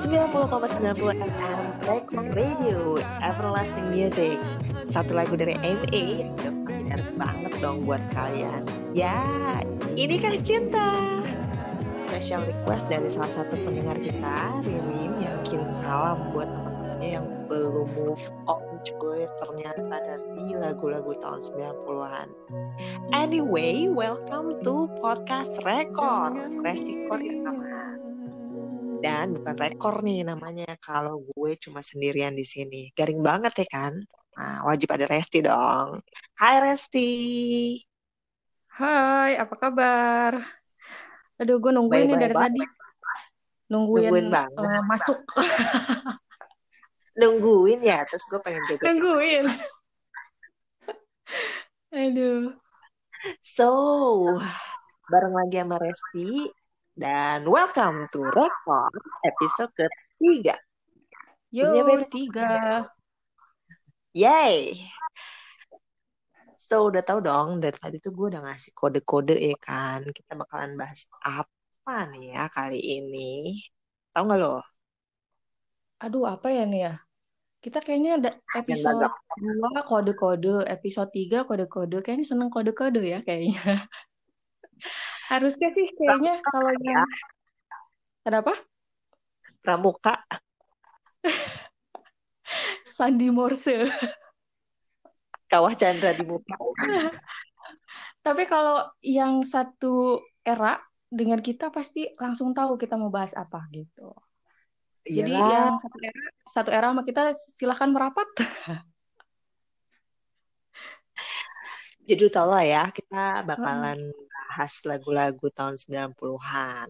90,90 FM Record Radio Everlasting Music. Satu lagu dari MA yang udah familiar banget dong buat kalian. Ya, ini kah cinta? Special request dari salah satu pendengar kita, Ririn Yang kirim salam buat teman-temannya yang belum move on Ternyata dari lagu-lagu tahun 90-an Anyway, welcome to Podcast Record Resti Rekaman dan bukan rekor nih namanya kalau gue cuma sendirian di sini. Garing banget ya kan? Nah, wajib ada Resti dong. Hai Resti. Hai, apa kabar? Aduh, gue nungguin nih dari tadi. Nungguin, nungguin banget. Uh, masuk. nungguin ya, terus gue pengen juga. Nungguin. Aduh. So, bareng lagi sama Resti, dan welcome to Record episode ketiga. Yo, tiga. Yay! So, udah tahu dong, dari tadi tuh gue udah ngasih kode-kode ya kan. Kita bakalan bahas apa nih ya kali ini. Tahu nggak lo? Aduh, apa ya nih ya? Kita kayaknya ada episode 2 kode-kode, episode 3 kode-kode. Kayaknya seneng kode-kode ya kayaknya. Harusnya sih kayaknya Pramuka, kalau yang ya. Kenapa? Pramuka. Sandi Morse. Kawah Chandra di muka. Tapi kalau yang satu era dengan kita pasti langsung tahu kita mau bahas apa gitu. Jadi yang satu era, satu era sama kita silahkan merapat. Jadi tau lah ya, kita bakalan bahas lagu-lagu tahun 90-an.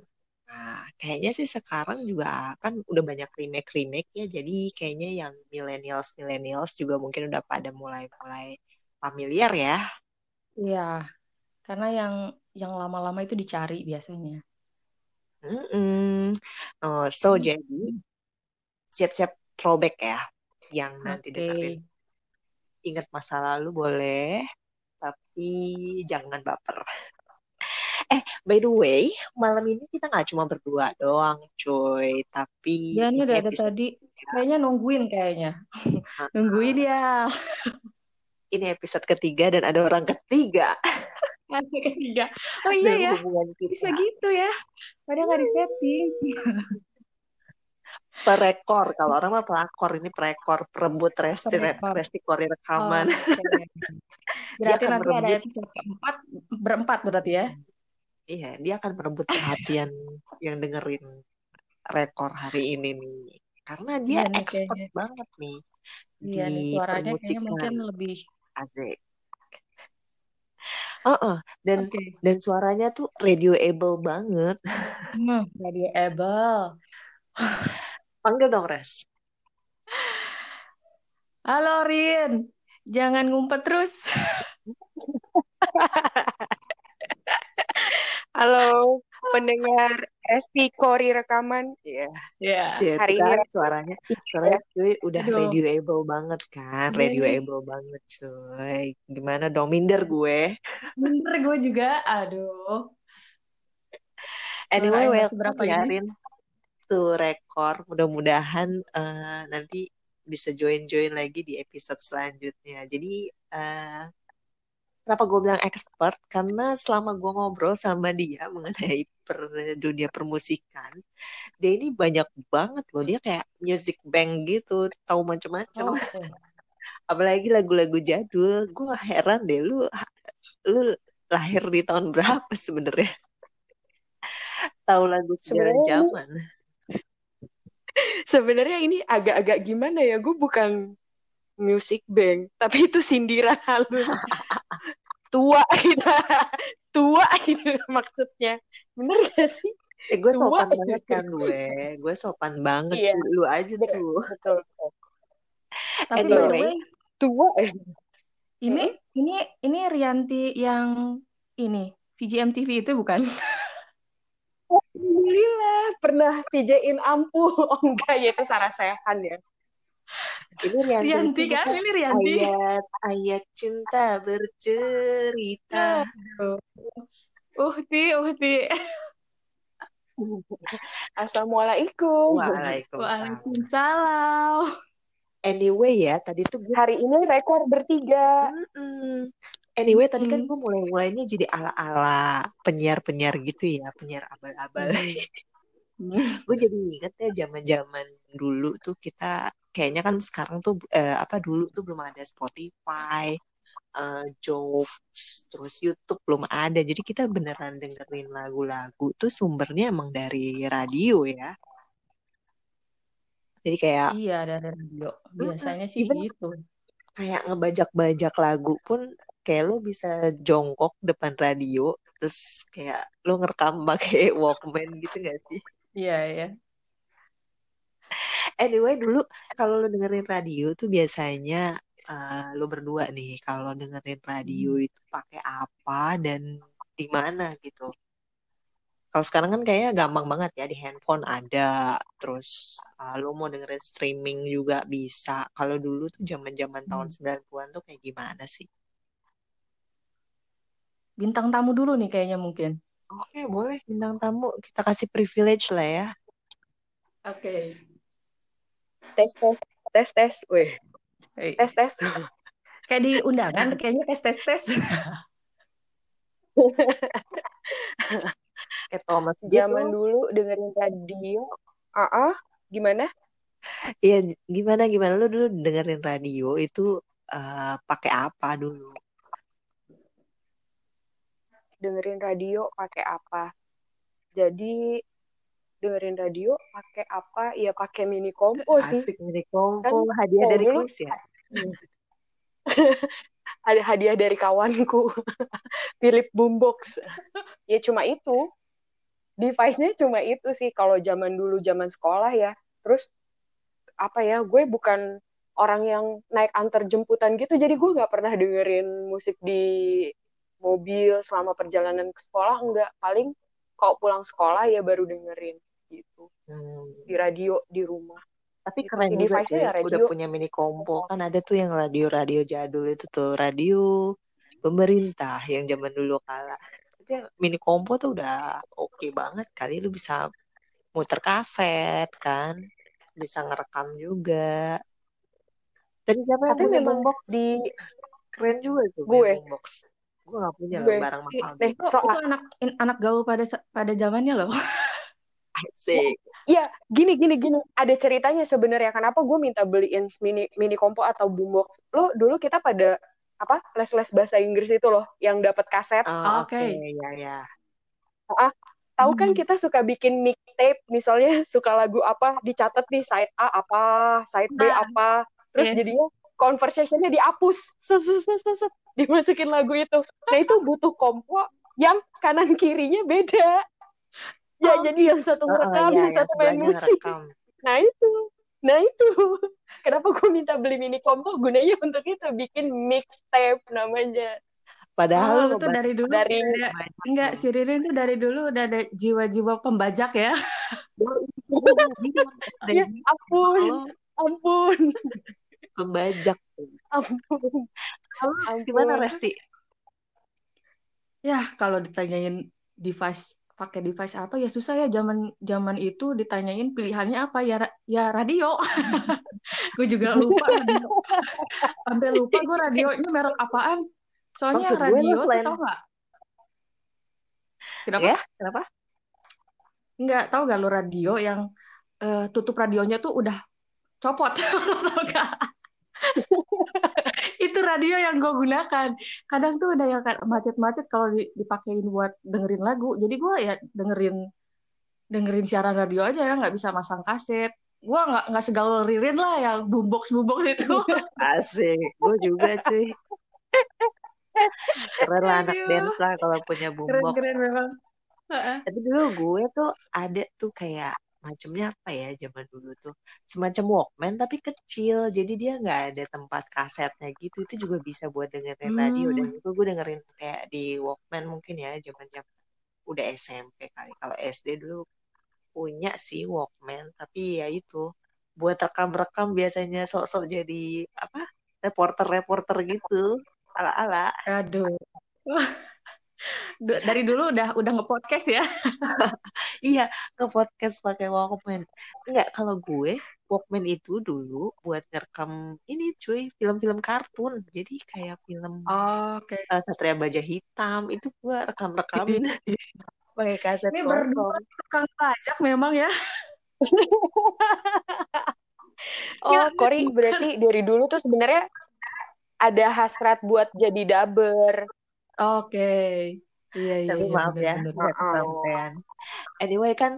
Nah, kayaknya sih sekarang juga kan udah banyak remake-remake ya, jadi kayaknya yang millennials-millennials juga mungkin udah pada mulai-mulai familiar ya. Iya, karena yang yang lama-lama itu dicari biasanya. Mm -mm. Oh, so hmm. jadi siap-siap throwback ya, yang nanti okay. dengerin. Ingat masa lalu boleh, tapi jangan baper. Eh, by the way, malam ini kita nggak cuma berdua doang, cuy. Tapi ya ini udah ada tadi. Kayaknya nungguin kayaknya. nungguin ya. ini episode ketiga dan ada orang ketiga. Ada ketiga. Oh iya ya. Bisa gitu ya. Padahal nggak disetting. perekor kalau orang mah pelakor ini perekor perebut resti resti kori rekaman oh, okay. berarti nanti merebut, ada episode keempat berempat berarti ya iya dia akan merebut perhatian yang dengerin rekor hari ini nih karena dia iya, expert kayaknya. banget nih iya, di suaranya kayaknya mungkin lebih asik Uh -uh. dan okay. dan suaranya tuh radioable banget. Hmm, radioable. Panggil dong, Res. Halo, Rin. Jangan ngumpet terus. Halo, pendengar SP Kori rekaman. Iya. Yeah. Yeah. Hari ini suaranya suaranya cuy udah Aduh. radioable banget kan, radioable banget cuy. Gimana dong minder gue? Minder gue juga. Aduh. Anyway, welcome ya, Rin to rekor. Mudah-mudahan uh, nanti bisa join-join lagi di episode selanjutnya. Jadi uh, kenapa gue bilang expert? Karena selama gue ngobrol sama dia mengenai per, dunia permusikan, dia ini banyak banget loh. Dia kayak music bank gitu, tahu macam-macam. Oh, okay. Apalagi lagu-lagu jadul. Gue heran deh, lu lu lahir di tahun berapa sebenarnya? tahu lagu sejarah zaman sebenarnya ini agak-agak gimana ya gue bukan music bank tapi itu sindiran halus tua gitu tua gitu maksudnya bener gak sih eh, gue sopan tua, banget kan gue gue sopan banget iya. lu aja tuh betul, betul. tapi anyway, tua eh. ini hmm? ini ini Rianti yang ini VGMTV itu bukan Alhamdulillah pernah pijain ampuh. Oh enggak ya itu Sarah Sehan ya. Ini Rianti, Rianti kan? Ini Rianti. Ayat ayat cinta bercerita. Uhti, Uhti. Assalamualaikum. Waalaikumsalam. Waalaikumsalam. Anyway ya, tadi tuh gue Hari ini rekor bertiga. Mm-mm. Anyway, tadi kan gue mulai-mulainya jadi ala-ala penyiar-penyiar gitu ya, penyiar abal-abal. gue jadi inget ya zaman-zaman dulu tuh kita kayaknya kan sekarang tuh eh, apa dulu tuh belum ada Spotify, eh, Jokes, terus YouTube belum ada. Jadi kita beneran dengerin lagu-lagu tuh sumbernya emang dari radio ya. Jadi kayak Iya dari radio. Biasanya sih even gitu. kayak ngebajak-bajak lagu pun kayak lo bisa jongkok depan radio terus kayak lo ngerekam pakai Walkman gitu gak sih? Iya ya. Anyway dulu kalau lo dengerin radio tuh biasanya eh, lo berdua nih kalau dengerin radio Hmm. itu pakai apa dan di mana gitu. Kalau sekarang kan kayaknya gampang banget ya di handphone ada, terus eh, lo mau dengerin streaming juga bisa. Kalau dulu tuh zaman-zaman tahun Hmm. 90-an tuh kayak gimana sih? Bintang tamu dulu nih kayaknya mungkin. Oke, boleh bintang tamu kita kasih privilege lah ya. Oke. Tes tes tes tes. Weh, Hey. tes tes. Kayak di undangan kayaknya tes tes tes. Kayak Thomas Zaman gitu. dulu dengerin radio. Ah, ah, gimana? Iya, gimana gimana lo dulu dengerin radio itu eh, pakai apa dulu? Dengerin radio pakai apa? Jadi dengerin radio pakai apa? Ya pakai mini kompo sih. Asik mini Kan kompo, hadiah kalau dari kuis ya. ada hadiah dari kawanku. Philip Boombox. Ya cuma itu. Device-nya cuma itu sih kalau zaman dulu zaman sekolah ya. Terus apa ya? Gue bukan orang yang naik antar jemputan gitu. Jadi gue nggak pernah dengerin musik di mobil selama perjalanan ke sekolah. Enggak. Paling kalau pulang sekolah ya baru dengerin gitu. Hmm. Di radio di rumah. Tapi Gitu keren sih juga cuy, ya udah radio. punya mini kompo. Kan ada tuh yang radio-radio jadul itu tuh, radio pemerintah yang zaman dulu kala. Tapi yang mini kompo tuh udah oke banget kali lu bisa muter kaset kan, bisa ngerekam juga. Tadi siapa yang Tapi memang boombox? di Keren juga tuh gue boombox. Gue gak punya gue barang mahal nih gitu. Itu, soal itu anak anak gaul pada pada zamannya loh. Asik. ya gini gini gini ada ceritanya sebenarnya kenapa gue minta beliin mini mini kompo atau boombox lo dulu kita pada apa les les bahasa Inggris itu loh yang dapat kaset Oh, Oke. oke, ya ya. ah tahu kan Hmm. kita suka bikin mixtape misalnya suka lagu apa dicatat nih side A apa side B Nah, apa terus yes. jadinya conversationnya dihapus set, set, set, set, set, dimasukin lagu itu nah itu butuh kompo yang kanan kirinya beda ya Oh, jadi yang satu Oh, oh, ngerekam ya, yang satu main musik ngerekam. Nah itu, nah itu. Kenapa gue minta beli mini kompo? Gunanya untuk itu bikin mixtape namanya. Padahal Oh, lu itu dari dulu Dari ada enggak loh. si Ririn tuh dari dulu udah ada jiwa-jiwa pembajak ya. Ya ampun, ampun, pembajak. ampun, Kalau gimana. Resti? Ya, kalau ditanyain device pakai device apa ya susah ya zaman zaman itu ditanyain pilihannya apa ya ya radio. gue juga lupa. Sampai lupa gue radionya merek apaan. Soalnya Maksud gue radio tuh selain tau nggak? Kenapa? ya, kenapa? Nggak tahu nggak lo radio yang eh, tutup radionya tuh udah copot. Radio yang gue gunakan. Kadang tuh udah yang macet-macet kalau di- dipakein buat dengerin lagu. Jadi gue ya dengerin dengerin siaran radio aja ya nggak bisa masang kaset. Gue nggak nggak segaul Ririn lah yang boombox boombox itu. Asik, gue juga cuy. Keren lah anak dance lah kalau punya keren boombox. keren memang. Heeh. Tapi dulu gue tuh ada tuh kayak macamnya apa ya zaman dulu tuh? Semacam Walkman tapi kecil jadi dia nggak ada tempat kasetnya gitu. Itu juga bisa buat dengerin radio dan hmm. itu gue dengerin kayak di Walkman mungkin ya zaman zaman udah SMP kali. Kalau SD dulu punya sih Walkman tapi ya itu buat rekam-rekam biasanya sok-sok jadi apa reporter-reporter gitu. Ala-ala. Aduh Dari dulu udah udah nge-podcast ya. iya, nge-podcast pakai Walkman. Enggak, kalau gue Walkman itu dulu buat ngerekam ini cuy, film-film kartun. Jadi kayak film oh, okay. uh, Satria Baja Hitam itu gue rekam-rekamin pakai kaset Ini berdua tukang pajak memang ya. oh, ya, Kori berarti dari dulu tuh sebenarnya ada hasrat buat jadi dubber. Oke. Okay. Iya, iya, Tapi iya, maaf bener, ya, bener. sampean. Anyway kan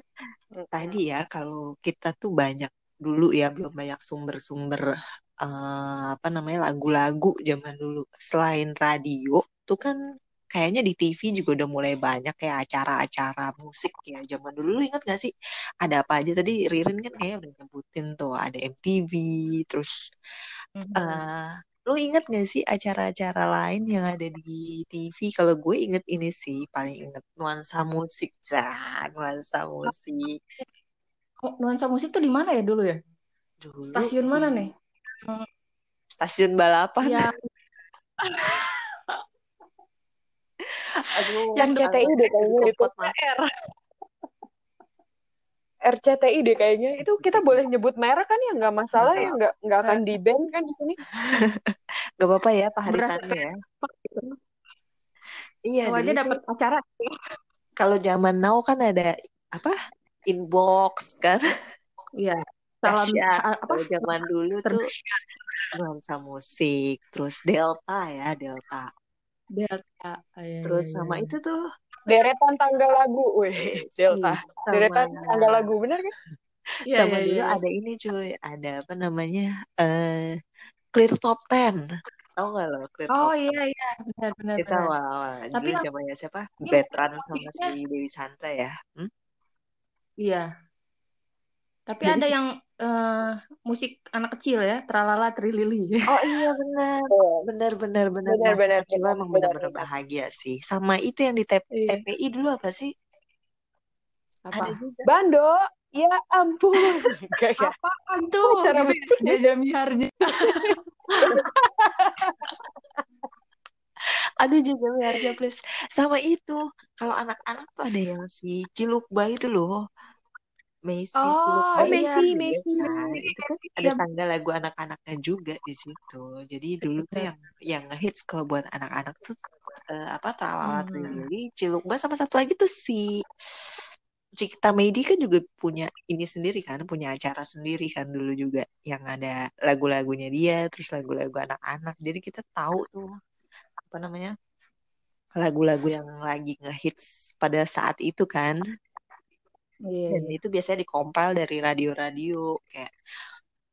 tadi ya kalau kita tuh banyak dulu ya belum banyak sumber-sumber uh, apa namanya lagu-lagu zaman dulu. Selain radio tuh kan kayaknya di TV juga udah mulai banyak kayak acara-acara musik ya zaman dulu. Lu ingat gak sih ada apa aja tadi Ririn kan kayak udah nyebutin tuh ada MTV terus mm -hmm. uh, Lu inget gak sih acara-acara lain yang ada di TV? Kalau gue inget ini sih, paling inget nuansa musik, cah, nuansa musik. Oh, nuansa musik tuh di mana ya dulu ya? Dulu, Stasiun mana nih? Stasiun balapan. Ya. Aduh, yang CTI deh kayaknya itu. RCTI deh kayaknya. Itu kita boleh nyebut merek kan ya? Nggak masalah ya? Nggak nggak akan di ban kan di sini? Nggak apa-apa ya Pak Haritanu ya. iya oh, aja dapat acara. kalau zaman now kan ada apa inbox kan? Iya salam apa? Kalau zaman dulu tuh nuansa musik terus delta ya delta. Delta Ayah, terus iya, sama iya. itu tuh deretan tanggal lagu, weh, Delta. Sama... Deretan tanggal lagu, bener kan? Ya, sama ya, dulu ya. ada ini cuy, ada apa namanya? Uh, Clear Top Ten. Tahu gak lo Clear oh, Top iya iya, benar benar. Kita wah, Tapi dulu zamannya siapa? Ya, Betran sama si Dewi Sandra ya. Hmm? Iya. Tapi Jadi, ada yang uh, musik anak kecil ya, tralala trilili. Oh iya benar, benar benar benar. Benar benar. Kecil benar, emang benar-benar bahagia sih. Sama itu yang di TP, iya. TPI dulu apa sih? Apa? Bando. Ya ampun. Apaan tuh? Cara Jaja Miharja. Aduh Jaja Miharja please. Sama itu. Kalau anak-anak tuh ada yang si Cilukba itu loh Messi oh Messi Messi nah, itu kan ada tanggal lagu anak-anaknya juga di situ. Jadi dulu tuh yang yang hits kalau buat anak-anak tuh uh, apa Tralala hmm. Lili Cilukba sama satu lagi tuh si Cikta Medi kan juga punya ini sendiri kan punya acara sendiri kan dulu juga. Yang ada lagu-lagunya dia terus lagu-lagu anak-anak. Jadi kita tahu tuh apa namanya lagu-lagu yang lagi ngehits pada saat itu kan Yeah. Dan iya. itu biasanya dikompil dari radio-radio kayak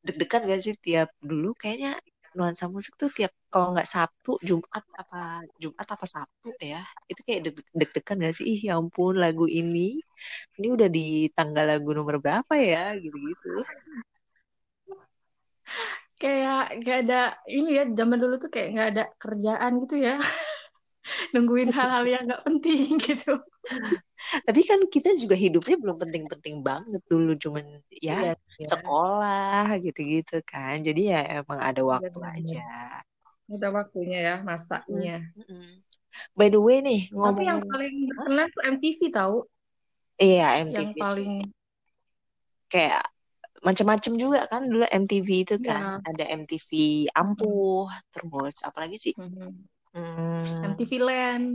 deg-degan gak sih tiap dulu kayaknya nuansa musik tuh tiap kalau nggak Sabtu Jumat apa Jumat apa Sabtu ya itu kayak deg-degan gak sih ih ya ampun lagu ini ini udah di tanggal lagu nomor berapa ya gitu-gitu kayak gak ada ini ya zaman dulu tuh kayak nggak ada kerjaan gitu ya nungguin hal-hal yang nggak penting gitu. Tapi kan kita juga hidupnya belum penting-penting banget dulu cuman ya, ya, sekolah gitu-gitu kan. Jadi ya emang ada iya, waktu ya, aja. Ada waktunya ya masaknya hmm. by the way nih ngomong tapi yang paling berkenan tuh MTV tahu iya MTV yang paling kayak macam-macam juga kan dulu MTV itu iya. kan. Ya. ada MTV ampuh terus apalagi sih? Hmm. Hmm. MTV Land.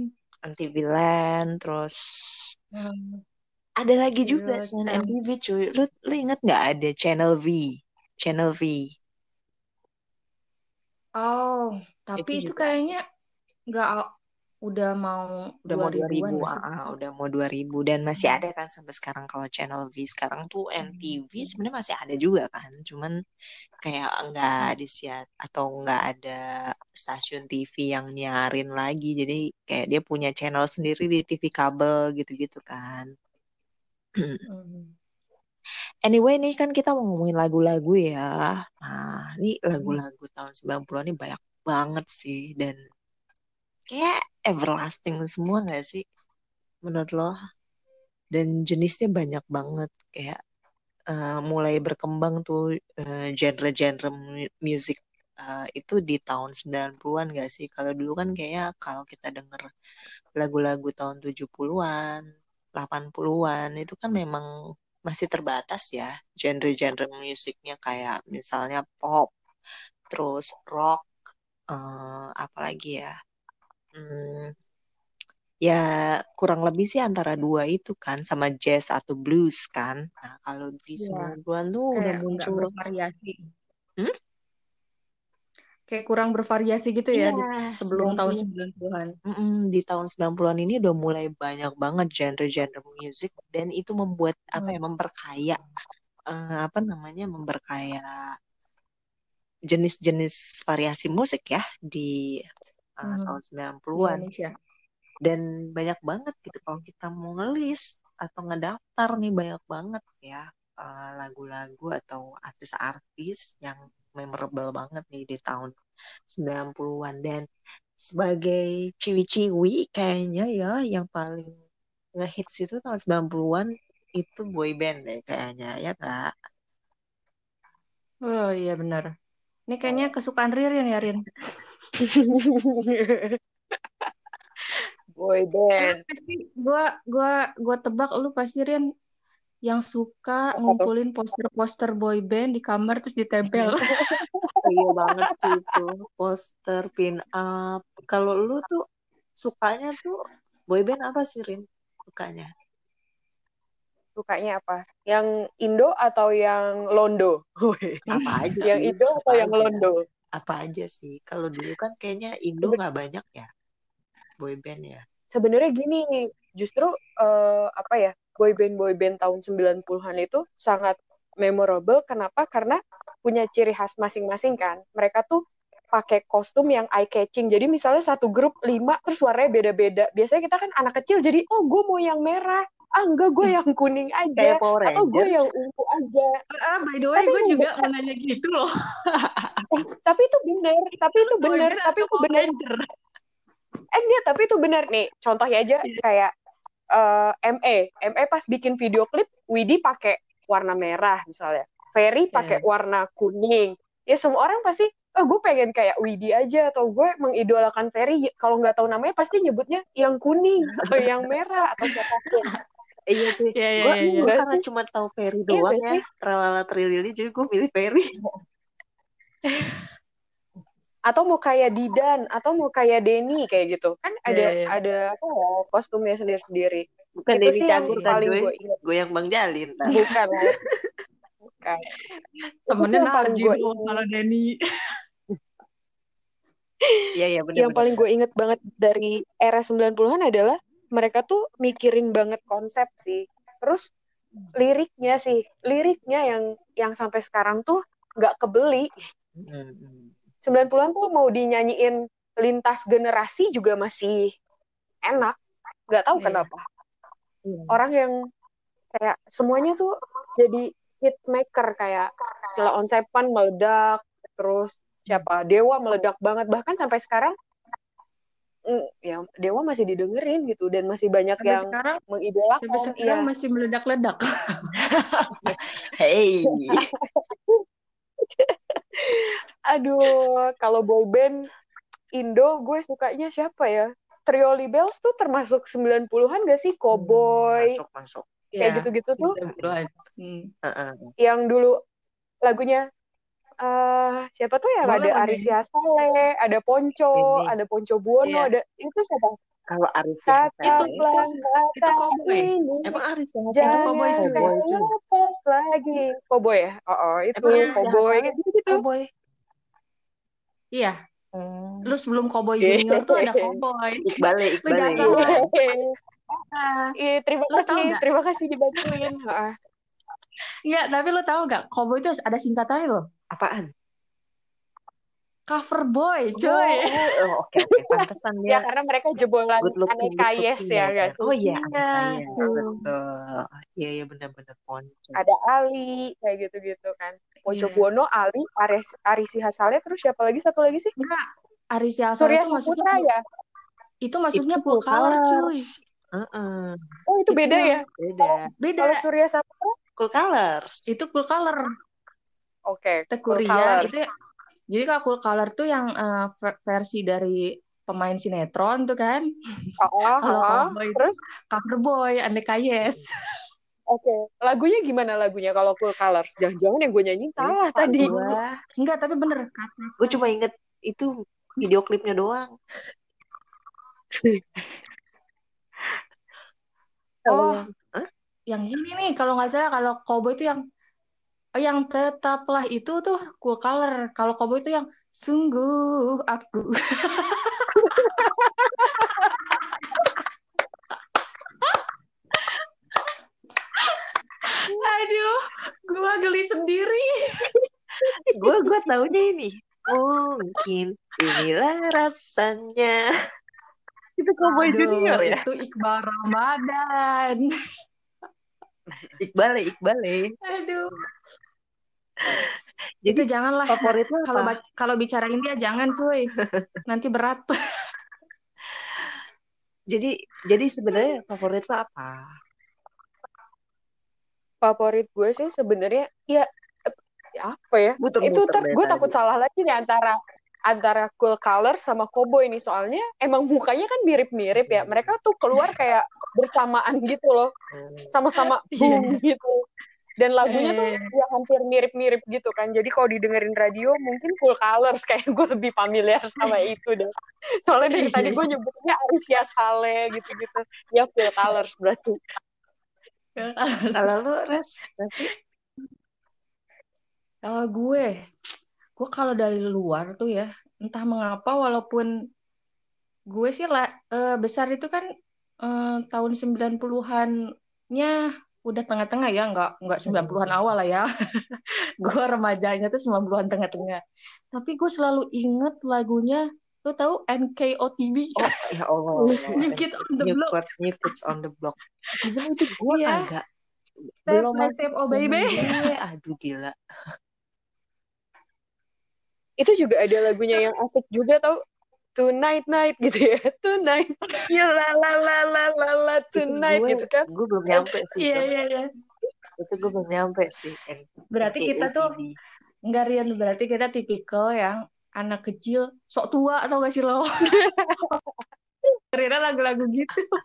MTV Land, terus hmm. ada lagi juga yeah, selain MTV cuy. Lu lu inget nggak ada Channel V? Channel V. Oh, tapi itu, itu kayaknya nggak udah mau udah mau 2000 ah, udah mau 2000 dan masih hmm. ada kan sampai sekarang kalau channel V sekarang tuh MTV hmm. sebenarnya masih ada juga kan cuman kayak enggak disiat atau enggak ada stasiun TV yang nyarin lagi jadi kayak dia punya channel sendiri di TV kabel gitu-gitu kan hmm. Anyway nih kan kita mau ngomongin lagu-lagu ya. Nah, ini lagu-lagu tahun 90-an ini banyak banget sih dan kayak everlasting semua gak sih menurut lo dan jenisnya banyak banget kayak uh, mulai berkembang tuh eh, genre-genre musik uh, itu di tahun 90-an gak sih? Kalau dulu kan kayaknya kalau kita denger lagu-lagu tahun 70-an, 80-an itu kan memang masih terbatas ya genre-genre musiknya kayak misalnya pop, terus rock, uh, apalagi ya? Hmm, ya kurang lebih sih antara dua itu kan sama jazz atau blues kan. Nah, kalau di ya. 90-an tuh Kayak udah muncul bervariasi. Hmm? Kayak kurang bervariasi gitu ya, ya di, sebelum 90. tahun 90-an. Mm -mm, di tahun 90-an ini udah mulai banyak banget genre-genre musik dan itu membuat hmm. apa ya memperkaya uh, apa namanya memperkaya jenis-jenis variasi musik ya di uh, hmm. tahun 90-an. Indonesia dan banyak banget gitu kalau kita mau ngelis atau ngedaftar nih banyak banget ya eh, lagu-lagu uh, atau artis-artis yang memorable banget nih di tahun 90-an dan sebagai ciwi-ciwi kayaknya ya yang paling ngehits itu tahun 90-an itu boy band deh kayaknya ya kak Oh iya benar. Ini kayaknya kesukaan Ririn ya Rin. boy band. Gue gua gua tebak lu pasti Rian yang suka ngumpulin poster-poster boy band di kamar terus ditempel. iya banget sih itu poster pin up. Kalau lu tuh sukanya tuh boy band apa sih Rin? Sukanya? Sukanya apa? Yang Indo atau yang Londo? apa aja Yang Indo atau yang Londo? Apa aja sih? Kalau dulu kan kayaknya Indo nggak banyak ya boy band ya? Sebenarnya gini, justru uh, apa ya? Boy band boy band tahun 90-an itu sangat memorable kenapa? Karena punya ciri khas masing-masing kan. Mereka tuh pakai kostum yang eye catching. Jadi misalnya satu grup lima terus warnanya beda-beda. Biasanya kita kan anak kecil jadi oh gue mau yang merah. Ah enggak gue yang kuning aja atau gue yang ungu aja. Ah by the way gue juga mau nanya gitu loh. eh, tapi itu benar, tapi itu benar, tapi itu benar eh dia tapi itu benar nih contohnya aja iya. kayak uh, ME ME pas bikin video klip Widi pakai warna merah misalnya Ferry iya. pakai yeah. warna kuning ya semua orang pasti oh gue pengen kayak Widi aja atau gue mengidolakan Ferry kalau nggak tahu namanya pasti nyebutnya yang kuning atau yang merah atau siapa pun Iya sih. Iya, iya, iya. Gue karena cuma tahu Ferry iya doang iya, ya. Tralala Trilili jadi gue pilih Ferry. atau mau kayak Didan atau mau kayak Denny kayak gitu kan ada yeah, yeah. ada apa ya kostumnya sendiri sendiri bukan Denny Cagur kan paling gue ingat gue yang Bang Jalin tak. bukan bukan temennya yang paling gue kalau Denny Iya iya benar. Yang bener. paling gue inget banget dari era 90-an adalah mereka tuh mikirin banget konsep sih. Terus liriknya sih, liriknya yang yang sampai sekarang tuh nggak kebeli. Hmm, hmm. 90-an tuh mau dinyanyiin lintas generasi juga masih enak. Gak tahu yeah. kenapa. Yeah. Orang yang kayak semuanya tuh jadi hit maker kayak Cila on Seven meledak, terus siapa Dewa meledak banget bahkan sampai sekarang ya Dewa masih didengerin gitu dan masih banyak sampai yang sekarang, mengidolakan. Sampai sekarang ya. masih meledak-ledak. hey. Aduh, kalau boy band Indo gue sukanya siapa ya? Trio Libels tuh termasuk 90-an gak sih? Cowboy. Hmm, masuk, masuk. Kayak iya, gitu-gitu ya, tuh. Hmm. Yang dulu lagunya uh, siapa tuh ya? ada Arisia Saleh, ada Ponco, Ini. ada Ponco Buono, yeah. ada itu siapa? Kalau Arisia Saleh itu, itu Cowboy. Emang Arisia Saleh itu Cowboy juga. Lepas lagi. Cowboy ya? Oh, oh itu Cowboy gitu-gitu. Cowboy. Iya. Hmm. Lu sebelum Cowboy Junior tuh ada Cowboy. Iqbal, Iqbal. Iya, terima kasih, terima kasih dibantuin. Enggak, tapi lu tahu nggak Cowboy itu ada singkatannya loh. Apaan? Cover boy, cuy. Oh, oh oke, okay, okay. pantesan ya. ya karena mereka jebolan aneka yes ya, guys. Oh iya, iya. betul. Iya, iya benar-benar Ada Ali kayak gitu-gitu kan. Mojo yeah. Buono, Ali, Aris, Arisi Hasale, terus siapa lagi? Satu lagi sih? Enggak, Arisi Hasale Surya itu maksudnya ya? Itu maksudnya itu full color, cuy. Uh -uh. Oh, itu, itu beda ya? Beda. Oh, beda. Kalau Surya Saputra? Cool colors. Itu cool color. Oke. Okay, Tekuria cool itu Jadi kalau Cool Color tuh yang uh, versi dari pemain sinetron tuh kan. Oh, kalau oh, Cowboy itu terus cover boy, Andeka Yes. oke. Lagunya gimana lagunya kalau Cool Colors? Jangan-jangan yang gue nyanyiin salah Lupa tadi. gua. Enggak, tapi bener kata. Gue cuma inget itu video klipnya doang. Oh? Yang ini nih kalau nggak salah kalau Cowboy itu yang oh, yang tetaplah itu tuh Cool Color. Kalau Cowboy itu yang sungguh aku. Aduh, gua geli sendiri. Gue gue taunya ini. Mungkin inilah rasanya. Itu Cowboy Aduh, Junior ya. Itu Iqbal Ramadan. Iqbal, Iqbal. Aduh. Jadi Itu janganlah. favorit lo Kalau kalau bicarain dia jangan cuy. Nanti berat. Jadi jadi sebenarnya favorit lo apa? Favorit gue sih sebenarnya ya eh, apa ya? Muter-muter Itu ter, gue takut salah lagi nih antara antara Cool Color sama Cowboy nih soalnya emang mukanya kan mirip-mirip ya. Mereka tuh keluar kayak bersamaan gitu loh. Hmm. sama-sama Iya. boom gitu. Dan lagunya tuh Eh. ya hampir mirip-mirip gitu kan. Jadi kalau didengerin radio mungkin Cool Colors kayak gue lebih familiar sama itu deh. Soalnya dari tadi gue nyebutnya Arisya Saleh gitu-gitu. Ya Cool Colors berarti. Kalau lu res, Kalau gue, gue kalau dari luar tuh ya, entah mengapa walaupun gue sih lah eh, besar itu kan eh, tahun 90-an-nya udah tengah-tengah ya, nggak nggak 90-an awal lah ya. gue remajanya tuh 90-an tengah-tengah. Tapi gue selalu inget lagunya, lu tahu NKOTB? oh ya Allah. New Kid on the New Block. Kids, New Kids on the Block. Itu gue Iya. agak Step belum by step, oh baby. Aduh gila. Itu juga ada lagunya yang asik juga tau. Tonight night gitu ya. Tonight. Ya la la la la la la tonight gue, gitu kan. Gue belum nyampe sih. Iya, iya, iya. Itu gue belum nyampe sih. N- Berarti kita tuh. Enggak Rian, berarti kita tipikal yang anak kecil sok tua atau gak sih lo? Rina lagu-lagu gitu.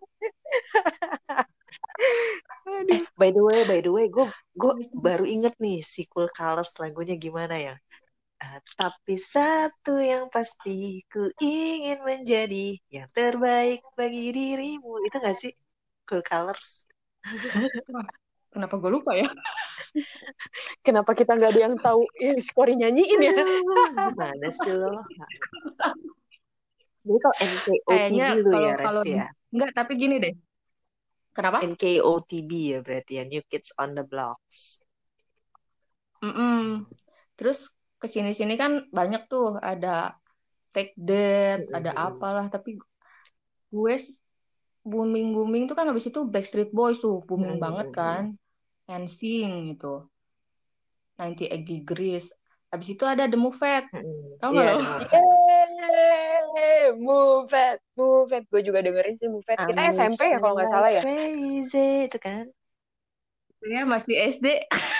Eh, by the way, by the way, gue gue baru inget nih si Cool Colors lagunya gimana ya. Ah, tapi satu yang pasti ku ingin menjadi yang terbaik bagi dirimu. Itu gak sih Cool Colors? Kenapa gue lupa ya? Kenapa kita nggak ada yang tahu yang si Kori nyanyiin ya? Aduh, Gimana sih lo? Jadi kalau NKOTB Kayaknya lu kalau ya, kalau ya? enggak, tapi gini deh. Kenapa? NKOTB ya berarti ya, New Kids on the Blocks. Mm-mm. Terus ke sini-sini kan banyak tuh ada Take That, ada apalah, tapi gue booming booming tuh kan habis itu Backstreet Boys tuh booming Mm-mm. banget kan, NSYNC gitu, 98 Degrees. Habis itu ada The tau gak Iya, lo? Move it. Gue juga dengerin sih move it. Kita I'm SMP ya kalau nggak salah ya. Crazy itu kan. Ya masih SD.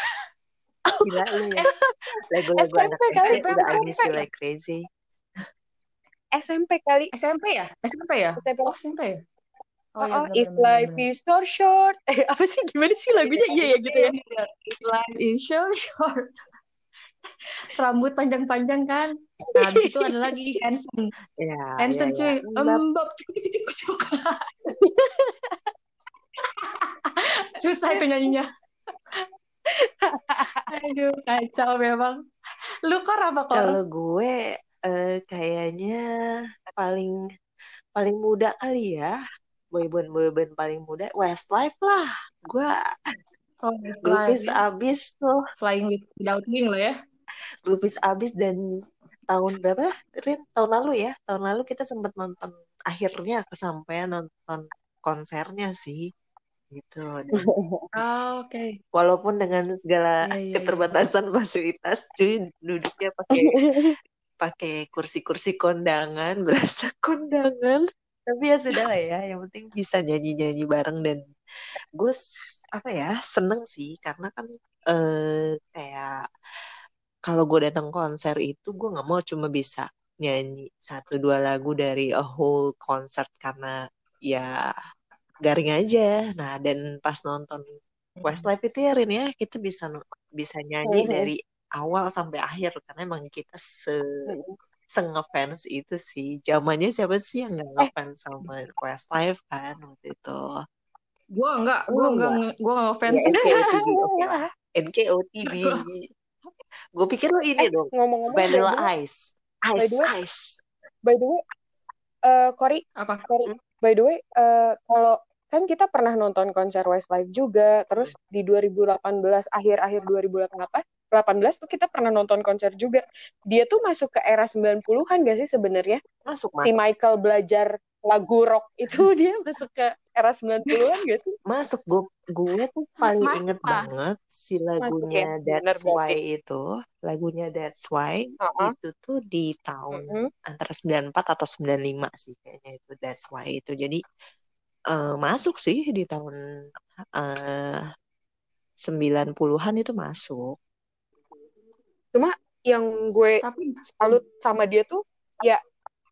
Gila lu ya. Lagu-lagu anak SMP kali, SD udah you like crazy. SMP kali. SMP ya? SMP ya? SMP. Oh SMP ya? Oh, iya, oh, benar, if life is so short. Eh, apa sih? Gimana sih lagunya? Iya ya gitu ya. If life is so short. Rambut panjang-panjang kan. Nah, habis itu ada lagi Hanson. Ya, Hanson ya, cuy. ya. Embab. Susah itu nyanyinya. Aduh, kacau memang. Lu kok apa kok? Kalau gue eh, kayaknya paling paling muda kali ya. Boyband boyband paling muda Westlife lah. Gue Oh, grupis flying, abis tuh. flying with without wing lah ya. Grupis abis dan tahun berapa? Rin? Tahun lalu ya. Tahun lalu kita sempat nonton akhirnya kesampaian nonton konsernya sih gitu. Oh, Oke. walaupun dengan segala Iya, iya, iya. keterbatasan fasilitas, cuy duduknya pakai pakai kursi-kursi kondangan, berasa kondangan. Tapi ya sudah lah ya, yang penting bisa nyanyi-nyanyi bareng dan gue s- apa ya seneng sih karena kan eh, kayak kalau gue datang konser itu gue nggak mau cuma bisa nyanyi satu dua lagu dari a whole concert karena ya garing aja. Nah dan pas nonton Westlife itu ya Rin ya kita bisa bisa nyanyi Mhm. dari awal sampai akhir karena emang kita se se ngefans itu sih. Zamannya siapa sih yang nggak ngefans sama Westlife kan waktu itu? Gue enggak, gue Oh, enggak, enggak. gue enggak Ya fans. NKOTB oke lah. NKOTB. Gue pikir lo ini Eh, dong. ngomong-ngomong by Vanilla the way, Ice. by Ice, the way, Ice. by the way, eh Cory, Apa? Cory, by the way, eh, kalau kan kita pernah nonton konser Westlife juga, terus di 2018 akhir-akhir 2018 18 tuh kita pernah nonton konser juga. Dia tuh masuk ke era 90-an gak sih sebenarnya? Masuk, Si. Michael belajar lagu rock itu dia masuk ke era 90-an gak sih? Masuk. Gue, gue tuh paling Masuk inget lah. banget si Masuk ya, lagunya bener That's berarti. Why itu. Lagunya That's Why Heeh. itu tuh di tahun Mm-mm. antara 94 atau 95 sih kayaknya itu That's Why itu. Jadi eh, masuk sih di tahun eh 90-an itu masuk. Cuma yang gue Tapi salut sama dia tuh ya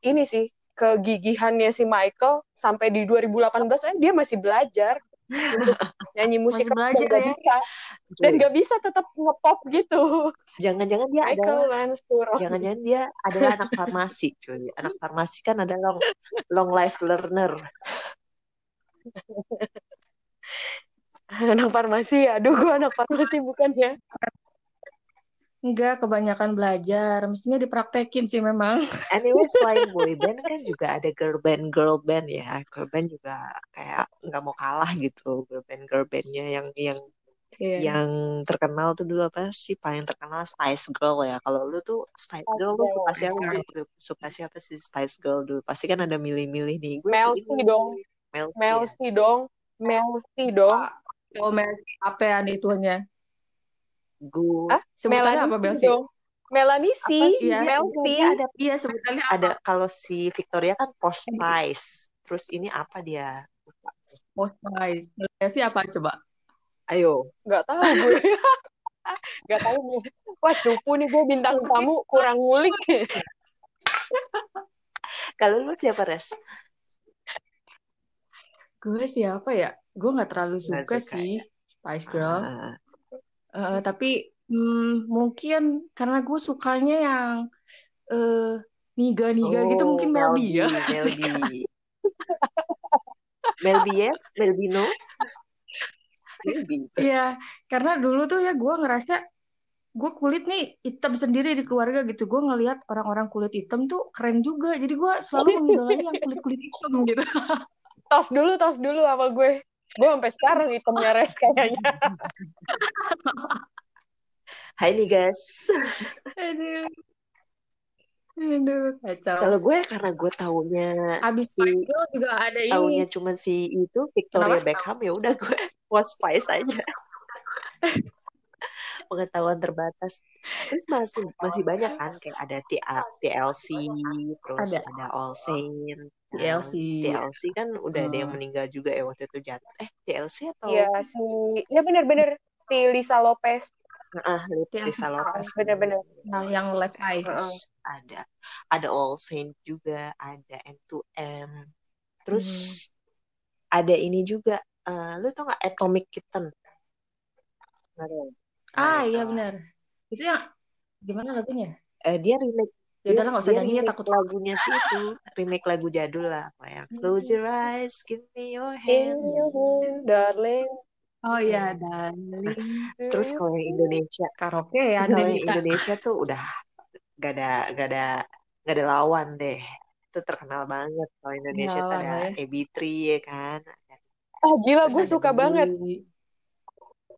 ini sih kegigihannya si Michael sampai di 2018 eh, dia masih belajar nyanyi musik Masih dan belajar gak ya. bisa dan gak bisa tetap ngepop gitu Jangan-jangan dia Michael adalah jangan-jangan dia adalah anak farmasi, cuy. Anak farmasi kan ada long long life learner. Anak farmasi aduh gue anak farmasi bukannya enggak kebanyakan belajar. Mestinya dipraktekin sih memang. Anyway, selain boy band kan juga ada girl band girl band ya. Girl band juga kayak nggak mau kalah gitu. Girl band girl bandnya yang yang Iya. yang terkenal tuh dulu apa sih paling terkenal Spice Girl ya. Kalau lu tuh Spice Girl lu Girl. suka siapa sih? Lu Suka siapa sih Spice Girl dulu? Pasti kan ada milih-milih nih. Gue Mel ini C dong C Mel ya. Dong Mel C dong Oh, Messi apa ya itunya? Gue ah Sebutannya apa Belsi? dong Melanie C apa sih Iya, ada iya sebutannya apa? ada kalau si Victoria kan post Spice. Terus ini apa dia? Oh, Spice. Messi apa coba? Ayo. nggak tahu gue nggak tahu nih wah cupu nih gue bintang tamu kurang ngulik Kalau lu siapa res? Gue siapa ya? Gue nggak terlalu suka suka sih ya. Spice Girl. Ah, Eh, tapi hmm, mungkin karena gue sukanya yang eh niga-niga gitu Oh, mungkin Melby Melby, ya. Melby. Melby yes, Melby no. Melby. Iya, karena dulu tuh ya gue ngerasa gue kulit nih hitam sendiri di keluarga gitu. Gue ngelihat orang-orang kulit hitam tuh keren juga. Jadi gue selalu mengidolai yang kulit-kulit hitam gitu. tos dulu tos dulu sama gue gue sampai sekarang hitamnya res kayaknya Hai nih guys. Aduh, aduh kacau. Kalau gue karena gue taunya Abis si juga ada ini. taunya cuma si itu Victoria Kenapa? Beckham ya udah gue was Spice aja. Pengetahuan terbatas. Terus masih masih banyak kan kayak ada TL TLC, terus Ada ada All Saint. TLC. TLC kan udah ada yang Hmm. meninggal juga ya waktu itu jatuh. Eh TLC atau Iya si ya bener-bener si Lisa Lopez ah. Lisa Lopez bener-bener Nah, yang Left Eye. Terus ada ada All Saint juga, ada M2M. Terus Hmm. ada ini juga. eh, lu tau gak Atomic Kitten? Ah, itu iya benar. Itu yang gimana lagunya? Eh, dia remake Ya udahlah nggak usah nyanyi ya takut. lagunya sih itu remake lagu jadul lah apa yang Close Your Eyes, Give Me Your in Hand. your hand darling Oh iya, darling. Terus kalau yang Indonesia, Karaoke ya, kalau yang. Indonesia tuh udah gak ada gak ada gak ada lawan deh. Itu terkenal banget kalau Indonesia tuh ada ya. Ebi3 ya kan. ah gila gue suka banget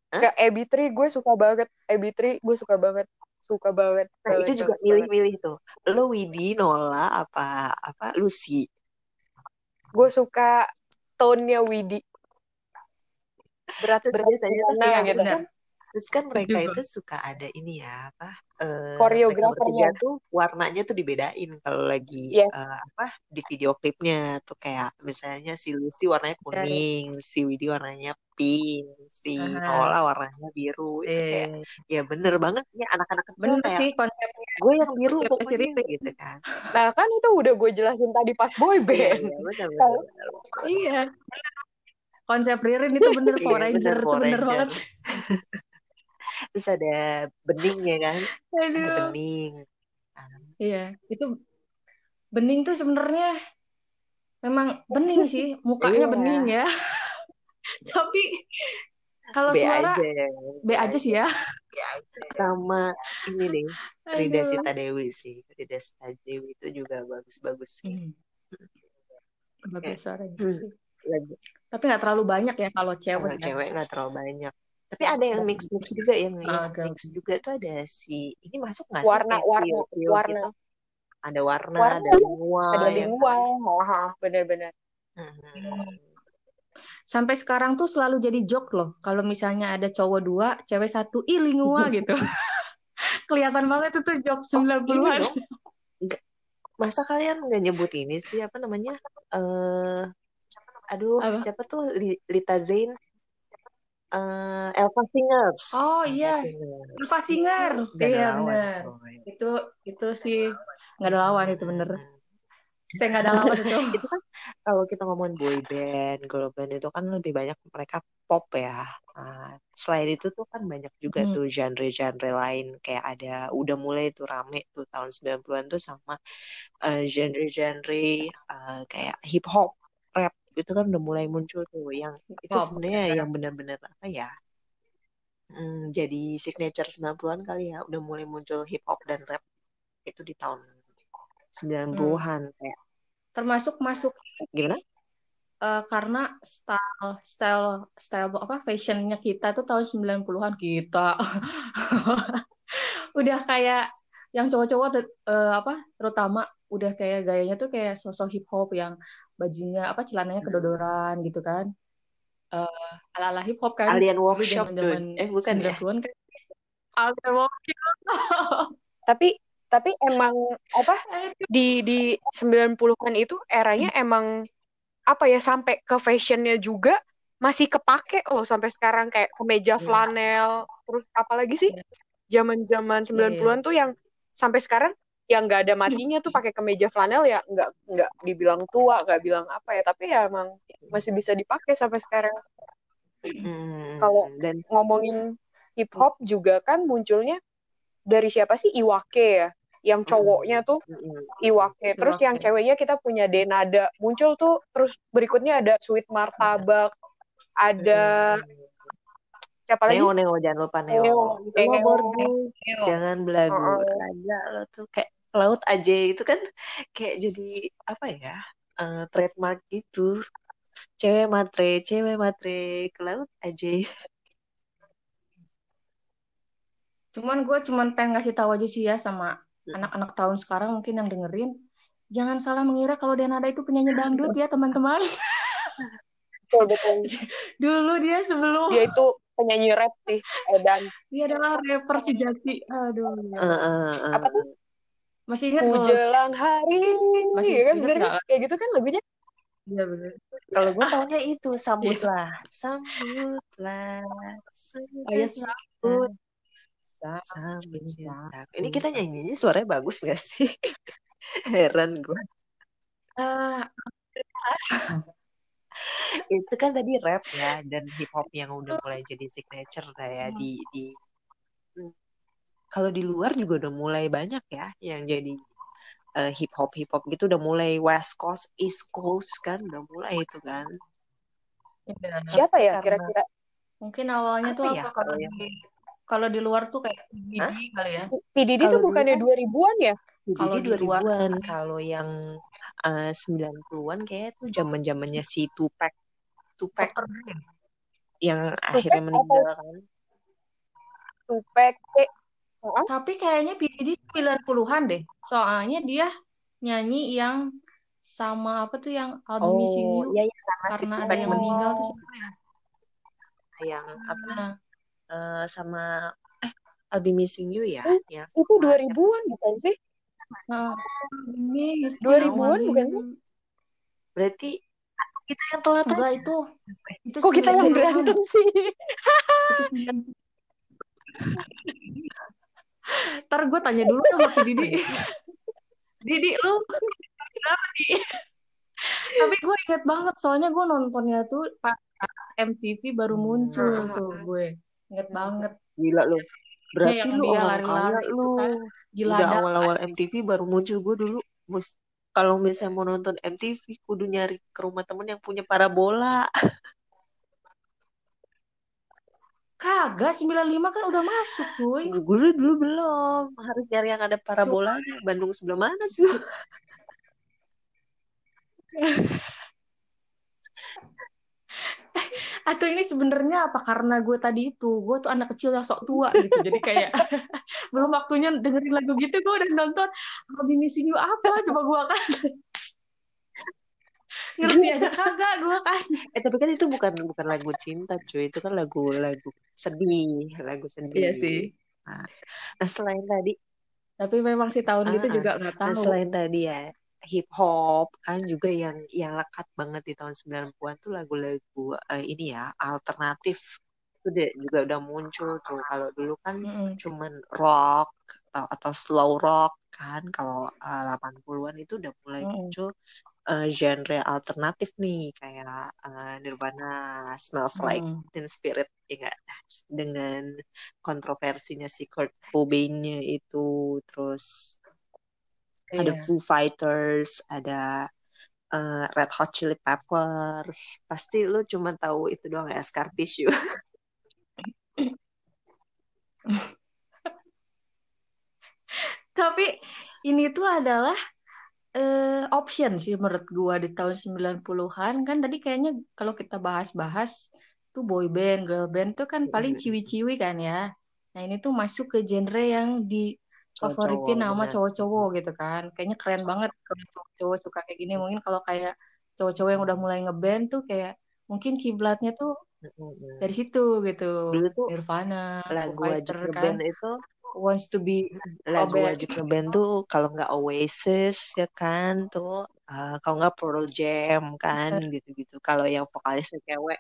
Hah? Gak Ebi3 gue suka banget Ebi3 gue suka banget suka banget Nah, banget itu juga milih-milih tuh. Lo Widi, Nola, apa apa Lucy. gue suka tone-nya Widi berat Terus biasanya tuh Iya, gitu benar. Terus kan mereka Setuju, itu suka ada ini ya apa? mereka Koreografernya. tuh warnanya tuh dibedain kalau lagi Yes. eh, apa di video klipnya tuh kayak misalnya si Lucy warnanya Ya, ya. kuning, si Widi warnanya pink, si Aha. Nola warnanya biru. Itu kayak Eh, ya bener banget ya anak-anak kecil bener kayak sih konsepnya gue yang biru pokoknya gitu kan. Nah, kan itu udah gue jelasin tadi pas boy Iya band. iya bener bener. Bener. Iya, konsep Ririn itu bener Iya Power bener Ranger itu Power bener Ranger. banget. Terus ada bening ya kan? Ada bening. Iya, itu bening tuh sebenarnya memang bening sih, mukanya Iya. bening ya. Tapi kalau suara aja, B aja sih ya. sama ini nih Rida. Sita Dewi sih Rida Sita Dewi itu juga bagus-bagus sih Hmm, bagus suaranya Hmm. sih. lagi Tapi nggak terlalu banyak ya kalau cewek kalau ya. cewek nggak terlalu banyak tapi ada yang mix mix juga yang Ah, yang girl. mix juga tuh ada si ini masuk nggak sih warna warna trio trio warna gitu ada warna warna ada iya. lingua ada ya kan lingua. Oh, ha, bener-bener. Mhm. Sampai sekarang tuh selalu jadi joke loh. Kalau misalnya ada cowok dua, cewek satu, ih lingua gitu. Kelihatan banget itu joke oh ini 90-an. dong Nggak- masa kalian nggak nyebut ini sih apa namanya eh aduh Apa? siapa tuh Li- Lita Zain eh Elva Singers Oh Elva iya, Singers Lupa itu Singer. gak ada Iya coy Itu itu sih nggak ada lawan itu bener. Hmm. Saya nggak ada lawan itu. itu kan kalau kita ngomongin boy band, girl band itu kan lebih banyak mereka pop ya. Nah, selain itu tuh kan banyak juga Hmm. tuh genre-genre lain kayak ada udah mulai tuh rame tuh tahun 90-an tuh sama eh, genre-genre eh, kayak hip hop, rap itu kan udah mulai muncul tuh yang itu sebenarnya yang benar-benar apa ya? hmm, jadi signature 90-an kali ya udah mulai muncul hip hop dan rap itu di tahun Hmm. 90-an kayak Termasuk masuk gimana? eh, karena style style style apa fashionnya kita tuh tahun 90-an kita udah kayak yang cowok-cowok eh, apa terutama udah kayak gayanya tuh kayak sosok hip hop yang bajunya apa celananya kedodoran gitu kan Eh, ala-ala hip hop kan Alien Workshop zaman-zaman Eh bukan ya? 90-an kan Alien Workshop Tapi tapi emang apa di di 90-an itu eranya emang apa ya sampai ke fashionnya juga masih kepake loh sampai sekarang kayak kemeja Iya. flanel terus apalagi sih Iya. zaman-zaman Iya, iya. 90-an tuh yang sampai sekarang yang nggak ada matinya tuh pakai kemeja flanel ya nggak nggak dibilang tua nggak bilang apa ya tapi ya emang masih bisa dipakai sampai sekarang Hmm, Kalau- dan ngomongin hip hop juga kan munculnya dari siapa sih Iwake ya yang cowoknya tuh mm, Iwake terus Iwake. yang ceweknya kita punya Denada muncul tuh terus berikutnya ada Sweet Martabak ada siapa lagi Neo Neo jangan lupa Neo. Neo, Neo. bordu, Neo. jangan belagu. Heeh. Raja lo tuh kayak laut aja itu kan kayak jadi apa ya? eh, trademark gitu. Cewek matre, cewek matre ke laut aja. Cuman gue cuman pengen ngasih tahu aja sih ya sama anak-anak tahun sekarang mungkin yang dengerin. Jangan salah mengira kalau Denada itu penyanyi dangdut ya teman-teman. betul betul Dulu dia sebelum dia itu penyanyi rap sih Edan dia adalah rapper sejati. Aduh. Eh, eh, eh. Apa tuh? Masih ingat ku kalau jelang hari Masih Iya kan bener kan? nggak? kayak gitu kan lagunya Iya bener. Kalau gue taunya itu sambutlah, sambutlah, Oh iya, suka sambut. cita, sambut cinta. Ini kita nyanyinya suaranya bagus gak sih? Heran gue. Ah, itu kan tadi rap ya dan hip hop yang udah mulai jadi signature lah ya di di. Kalau di luar juga udah mulai banyak ya yang jadi eh, hip hop hip hop gitu udah mulai West Coast East Coast kan udah mulai itu kan iya. siapa ya kira-kira Mungkin awalnya tuh Apa apa ya kalau kalau di yang- kalau di luar tuh kayak? Didi kali ya. PDD tuh bukannya luar- 2000-an ya Kalau di luar- 2000-an kalau yang eh, 90-an kayaknya tuh zaman zamannya si Tupac Tupac. Dre. yang akhirnya meninggal kan Tupac eh oh, Tapi kayaknya PDD 90-an deh. Soalnya dia nyanyi yang sama apa tuh yang album Missing oh You iya iya karena ada yang meninggal meninggal tuh siapa ya? yang apa Nah, uh, sama eh I'll be missing you ya eh, yang itu 2000-an bukan sih? Nah, ini 2000-an bukan sih? Berarti kita yang telat enggak itu. Itu kok kita yang berantem sih ntar gue tanya dulu sama si Didi. Didi lu kenapa Di tapi gue inget banget soalnya gue nontonnya tuh pas MTV baru muncul hmm. tuh gue. Inget banget. Gila lu. Berarti ya, lu orang kaya lu kan. gila udah awal-awal MTV baru muncul. Gue dulu kalau misalnya mau nonton MTV kudu nyari ke rumah temen yang punya parabola Kagak, 95 kan udah masuk, tuh. Gue dulu belum. Harus nyari yang ada parabolanya. Bandung sebelah mana sih? atau ini sebenarnya apa karena gue tadi itu gue tuh anak kecil yang sok tua gitu jadi kayak belum waktunya dengerin lagu gitu gue udah nonton I'll missing you apa coba gue kan ngerti aja kagak gue kan. Eh tapi kan itu bukan bukan lagu cinta cuy. Itu kan lagu lagu sedih lagu sedih. Iya sih. Nah, nah selain tadi tapi memang sih tahun uh, gitu ah, juga nggak tahu. nah, selain tadi ya hip hop kan juga yang yang lekat banget di tahun 90-an tuh lagu-lagu uh, ini ya alternatif itu deh juga udah muncul tuh. Kalau dulu kan mm -hmm. cuman rock atau atau slow rock kan. Kalau uh, 80-an itu udah mulai mm -hmm. muncul uh, genre alternatif nih kayak uh, Nirvana, Smells Like mm. Teen Spirit ya gak? dengan kontroversinya si Kurt Cobain-nya itu terus yeah. ada iya. Foo Fighters ada uh, Red Hot Chili Peppers pasti lu cuma tahu itu doang ya Scar Tissue tapi ini tuh adalah uh, option sih menurut gua di tahun 90-an kan tadi kayaknya kalau kita bahas-bahas tuh boy band, girl band tuh kan paling iya. ciwi-ciwi kan ya. Nah, ini tuh masuk ke genre yang di favoritin nama cowok-cowok gitu kan. Kayaknya keren banget kalau cowok-cowok suka kayak gini. Mungkin kalau kayak cowok-cowok yang udah mulai ngeband tuh kayak mungkin kiblatnya tuh dari situ gitu. Dulu tuh Nirvana lagu wajib kan. itu wants to be lagu wajib ngeband tuh kalau nggak Oasis ya kan tuh uh, kalau nggak Pearl Jam kan gitu-gitu kalau yang vokalisnya cewek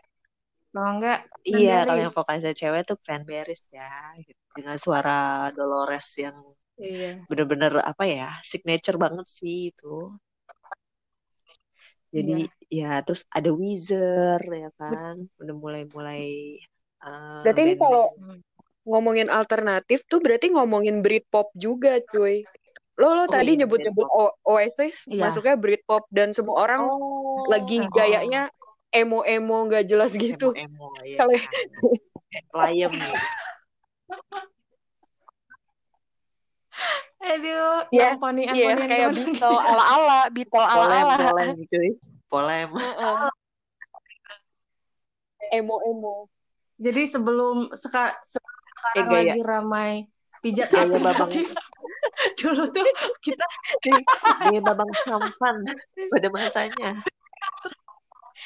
kalau enggak iya kalau yang vokalisnya cewek tuh Cranberries ya gitu. dengan suara Dolores yang Iya. Bener-bener apa ya, signature banget sih itu. Jadi iya. ya terus ada Weezer ya kan, udah mulai-mulai. Uh, berarti ini kalau ngomongin alternatif tuh berarti ngomongin Britpop juga, cuy. Lo lo oh, tadi iya, nyebut-nyebut Oasis, iya. masuknya Britpop dan semua orang oh, lagi gayanya emo-emo nggak jelas gitu. Emo-emo, ya. Kalau Liam. Aduh, ya, poni yes, kayak Beatle ala-ala, Beatle ala-ala. Polem, polem, cuy. Polem. Emo-emo. Jadi sebelum seka, sekarang eh, lagi ramai pijat gaya babang dulu tuh kita gaya babang sampan pada masanya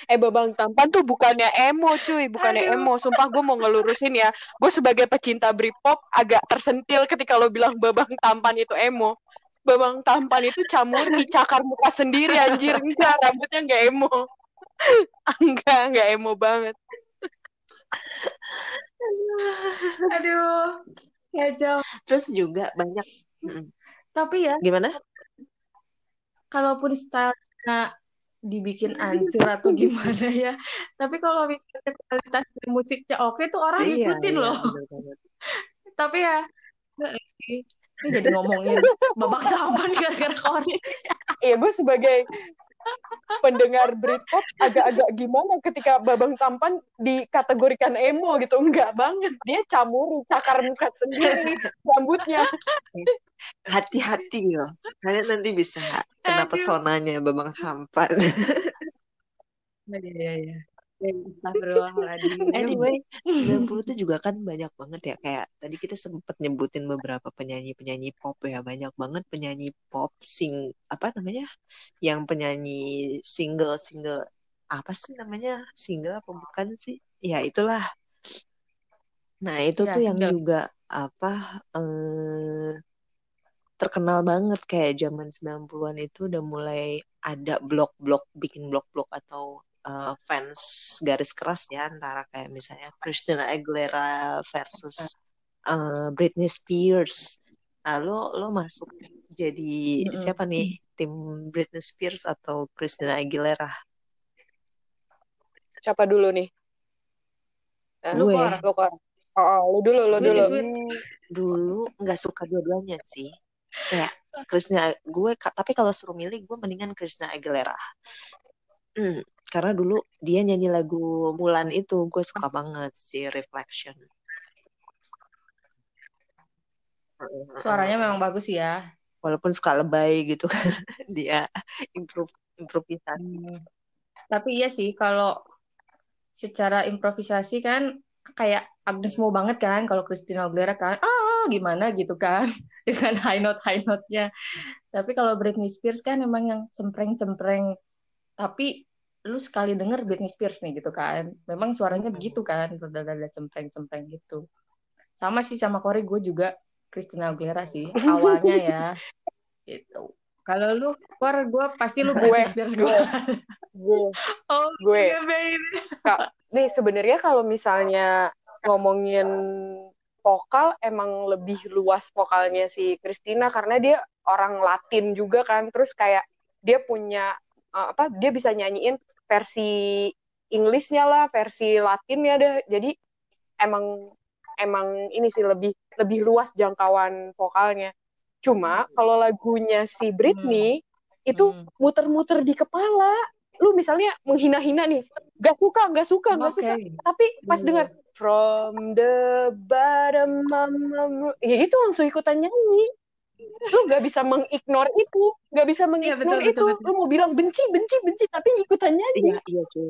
eh Babang Tampan tuh bukannya emo cuy, bukannya Aduh. emo. Sumpah gue mau ngelurusin ya. Gue sebagai pecinta Britpop agak tersentil ketika lo bilang Babang Tampan itu emo. Babang Tampan itu camur cakar muka sendiri anjir. Enggak, rambutnya enggak emo. enggak, enggak emo banget. Aduh. Kacau. Terus juga banyak. Tapi ya. Gimana? Kalaupun stylenya dibikin ancur atau gimana ya. Tapi kalau misalnya kualitas musiknya oke tuh orang iya, ikutin iya, loh. Tapi ya ini jadi ngomongin babak sampah gara-gara kori. Iya, gue sebagai pendengar Britpop agak-agak gimana ketika Babang Tampan dikategorikan emo gitu. Enggak banget. Dia camuri, cakar muka sendiri, rambutnya. Hati-hati loh. Kalian nanti bisa kena pesonanya babang tampan. Iya iya iya Anyway, 90 itu juga kan banyak banget ya kayak tadi kita sempat nyebutin beberapa penyanyi-penyanyi pop ya, banyak banget penyanyi pop sing apa namanya? Yang penyanyi single-single apa sih namanya? Single apa bukan sih? Ya itulah Nah, itu Ya, tuh yang tinggal. juga apa eh, terkenal banget kayak zaman 90-an itu udah mulai ada blog-blog bikin blog-blog atau eh, fans garis keras ya antara kayak misalnya Christina Aguilera versus eh, Britney Spears. Nah, lo lo masuk jadi Mm-mm. siapa nih? Tim Britney Spears atau Christina Aguilera? Siapa dulu nih? Eh, Lu Kor. Lu. Oh, oh, lu dulu, lu dulu. dulu nggak suka dua-duanya sih. Kayak Christina gue tapi kalau suruh milih gue mendingan Christina Aguilera. Hmm, karena dulu dia nyanyi lagu Mulan itu gue suka banget si Reflection. Suaranya memang bagus ya. Walaupun suka lebay gitu kan dia improv improvisasi. Hmm. Tapi iya sih kalau secara improvisasi kan kayak Agnes Mo banget kan kalau Christina Aguilera kan ah gimana gitu kan dengan high note high note-nya. Tapi kalau Britney Spears kan emang yang sempreng-sempreng. Tapi lu sekali denger Britney Spears nih gitu kan. Memang suaranya begitu kan, rada-rada sempreng-sempreng gitu. Sama sih sama Corey gue juga Christina Aguilera sih awalnya ya. Gitu. Kalau lu, Cor, gue pasti lu Gue, Spears gue. gue, Oh, gue. iya. Kak, nih sebenarnya kalau misalnya ngomongin vokal emang lebih luas vokalnya si Christina karena dia orang Latin juga kan terus kayak dia punya uh, apa dia bisa nyanyiin versi Inggrisnya lah versi Latinnya deh. Jadi emang emang ini sih lebih lebih luas jangkauan vokalnya. Cuma kalau lagunya si Britney itu Hmm. muter-muter di kepala. Lu misalnya menghina-hina nih gak suka gak suka gak Oke. suka. Tapi pas Iya. dengar from the bottom my- ya itu langsung ikutan nyanyi lu gak bisa mengignore itu gak bisa Iya, betul, mengignore betul, itu betul. lu mau bilang benci benci benci tapi ikutan nyanyi Iya iya cuy.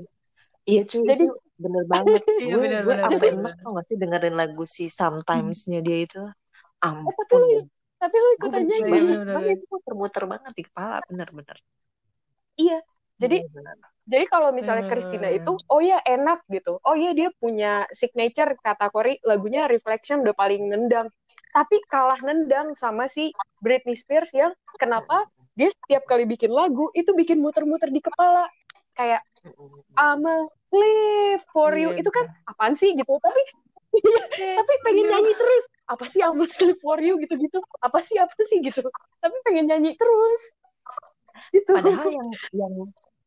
Iya cuy Jadi- itu bener banget. Iya, gue bener, gue bener, bener, enak bener. tau gak sih dengerin lagu si Sometimes-nya dia itu. tapi Ampun. lu- tapi lu Gue ikutan benci Iya, banget. bener, bener. itu muter-muter banget di kepala bener-bener. iya jadi Bener-bener. Jadi kalau misalnya Hmm. Christina itu, oh ya enak gitu. Oh ya dia punya signature kata Cory lagunya Reflection udah paling nendang. Tapi kalah nendang sama si Britney Spears yang kenapa dia setiap kali bikin lagu itu bikin muter-muter di kepala. Kayak I'm a slave for you. Iya, Itu kan apaan sih gitu. Tapi tapi pengen Iya. nyanyi terus. Apa sih I'm a slave for you gitu-gitu. Apa sih apa sih gitu. Tapi pengen nyanyi terus. Gitu. Padahal yang yang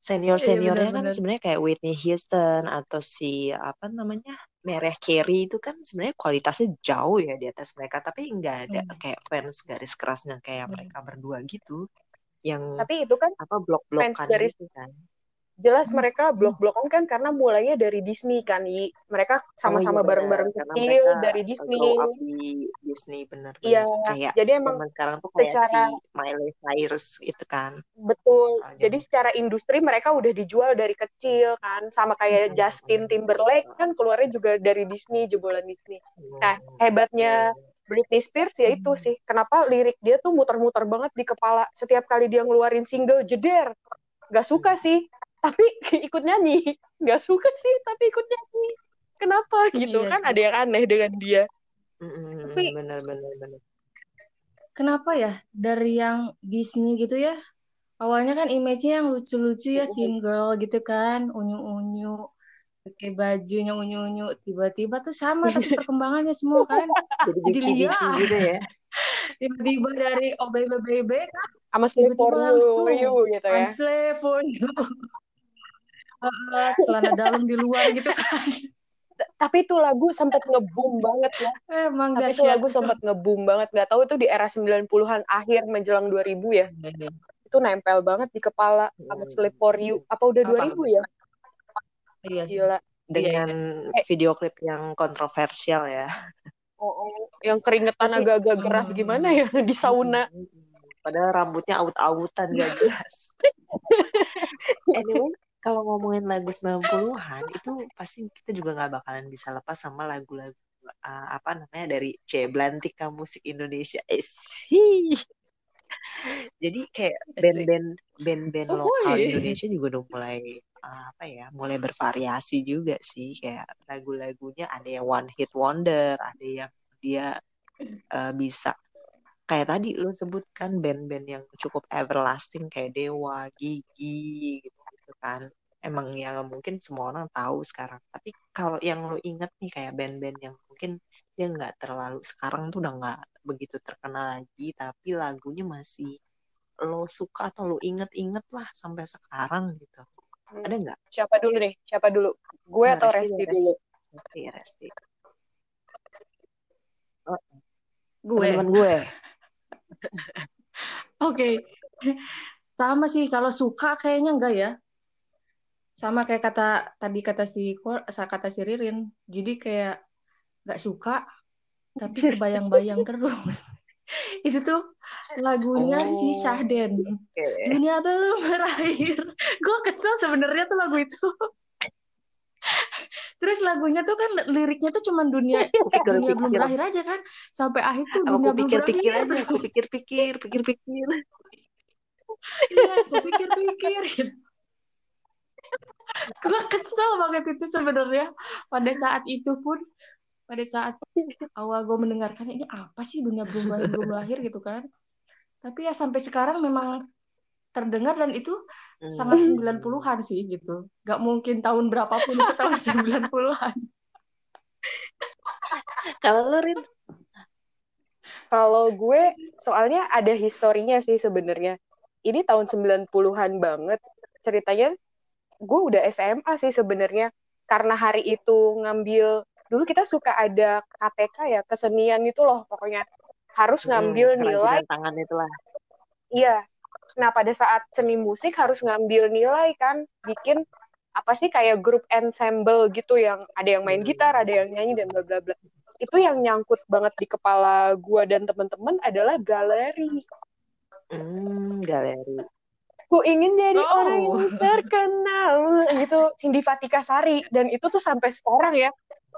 senior seniornya kan bener-bener. sebenarnya kayak Whitney Houston atau si apa namanya Mariah Carey itu kan sebenarnya kualitasnya jauh ya di atas mereka tapi nggak ada Hmm. kayak fans garis kerasnya kayak Hmm. mereka berdua gitu yang Tapi itu kan apa blok-blokan garis- gitu kan jelas mereka blok-blokan kan karena mulainya dari Disney kan I. mereka Oh, sama-sama iya, bareng-bareng. Karena kecil dari Disney di Disney bener Iya, kayak jadi emang sekarang tuh kayak secara- si Miley Cyrus itu kan betul Soalnya. jadi secara industri mereka udah dijual dari kecil kan sama kayak Hmm. Justin Timberlake kan keluarnya juga dari Disney jebolan Disney nah Hmm. hebatnya Britney Spears ya itu Hmm. sih kenapa lirik dia tuh muter-muter banget di kepala setiap kali dia ngeluarin single jeder gak suka sih tapi ikut nyanyi. Gak suka sih tapi ikut nyanyi. Kenapa gitu? Iya kan sih. ada yang aneh dengan dia. Tapi- bener bener bener. Kenapa ya? Dari yang Disney gitu ya? Awalnya kan image-nya yang lucu-lucu ya, teen girl gitu kan, unyu-unyu, pakai bajunya unyu-unyu, tiba-tiba tuh sama tapi perkembangannya semua kan. jadi bici liar. gitu ya? Tiba-tiba dari oh baby baby kan, sama Slave for You, gitu ya. I'm slave for you. Celana dalam di luar gitu kan. tapi itu lagu sempat ngebum banget ya. Emang tapi gak itu lagu sempat ngebum banget. Nggak tahu itu di era 90-an akhir menjelang 2000 ya. Itu nempel banget di kepala sama Hmm. Slave for You. Apa udah Apa? 2000 ya? Iya sih. gila. Dengan Eh. video klip yang kontroversial ya. Oh, oh, yang keringetan agak-agak gerah gimana ya? Di sauna. Padahal rambutnya aut-autan gak jelas. Anyway kalau ngomongin lagu 90-an itu pasti kita juga nggak bakalan bisa lepas sama lagu-lagu uh, apa namanya dari C Belantika Musik Indonesia. Eh sih. Jadi kayak band-band band-band Oh, lokal boleh. Indonesia juga udah mulai apa ya, mulai bervariasi juga sih. Kayak lagu-lagunya ada yang one hit wonder, ada yang dia eh, bisa kayak tadi lu sebutkan band-band yang cukup everlasting kayak Dewa, Gigi gitu kan. Emang yang mungkin semua orang tahu sekarang. Tapi kalau yang lu inget nih kayak band-band yang mungkin dia nggak terlalu sekarang tuh udah nggak begitu terkenal lagi, tapi lagunya masih lo suka atau lo inget-inget lah sampai sekarang gitu. Hmm. Ada nggak? Siapa dulu nih? Siapa dulu? Gue Nah, atau Resti Resti dulu? Resti, Resti. Oh, Gue. teman-teman gue. Oke. Sama sih kalau suka kayaknya enggak ya. Sama kayak kata tadi kata si kata si Ririn. Jadi kayak nggak suka tapi kebayang-bayang terus. Itu tuh lagunya si Oh, Syahden. oke. Dunia belum berakhir. Gue kesel sebenarnya tuh lagu itu. Terus lagunya tuh kan liriknya tuh cuman dunia Aku dunia belum pikir-pikir, berakhir aja kan. Sampai akhir tuh dunia aku belum pikir-pikir berakhir aja, aku terus. pikir-pikir, pikir-pikir. Iya, aku pikir-pikir gitu. Gue kesel banget itu sebenarnya pada saat itu pun pada saat awal gue mendengarkan ini apa sih dunia belum lahir belum lahir gitu kan tapi ya sampai sekarang memang terdengar dan itu sangat Hmm. 90-an sih gitu gak mungkin tahun berapapun itu tahun 90-an Kalau lo Rin, Kalau gue soalnya ada historinya sih sebenarnya. Ini tahun 90-an banget. Ceritanya gue udah SMA sih sebenarnya. Karena hari itu ngambil dulu kita suka ada KTK ya, kesenian itu loh pokoknya. Harus Hmm, ngambil nilai kerajinan tangan itulah. Iya. Nah, pada saat seni musik harus ngambil nilai kan, bikin apa sih kayak grup ensemble gitu yang ada yang main gitar, ada yang nyanyi dan bla bla bla. Itu yang nyangkut banget di kepala gua dan teman-teman adalah galeri. Hmm, galeri. Ku ingin jadi Oh. orang yang terkenal gitu, Cindy Fatika Sari dan itu tuh sampai sekarang ya.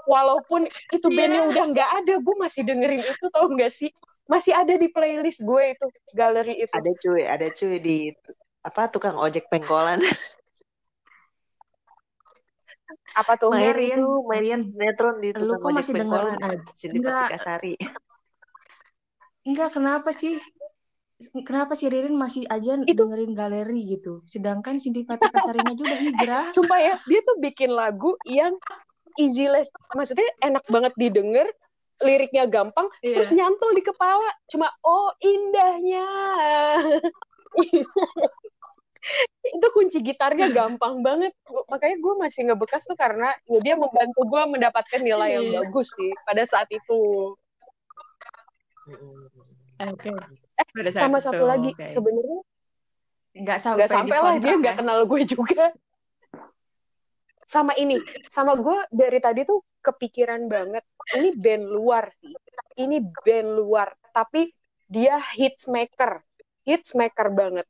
Walaupun itu Iya. bandnya udah nggak ada, gue masih dengerin itu tau nggak sih? Masih ada di playlist gue itu galeri itu. Ada cuy, ada cuy di apa tukang ojek pengkolan. Apa tuh? main Rian, itu, main Rian, sinetron di lu tukang kok ojek masih pengkolan. dengerin aja? Cindy Fatika Sari. enggak kenapa sih? Kenapa si Ririn masih aja Itu dengerin galeri gitu? Sedangkan Cindy Fatika Sarinya aja udah hijrah. sumpah ya dia tuh bikin lagu yang easy les maksudnya enak banget didengar liriknya gampang terus Iya. nyantol di kepala cuma oh indahnya itu kunci gitarnya gampang banget makanya gue masih ngebekas tuh karena ya dia membantu gue mendapatkan nilai yang Iya. bagus sih pada saat itu. Oke. Eh Pada saat sama itu, satu lagi oke. sebenarnya Nggak sampai nggak di sampai lah dia nggak kenal gue juga. Sama ini sama gue dari tadi tuh kepikiran banget ini band luar sih. Ini band luar tapi dia hits maker hits maker banget.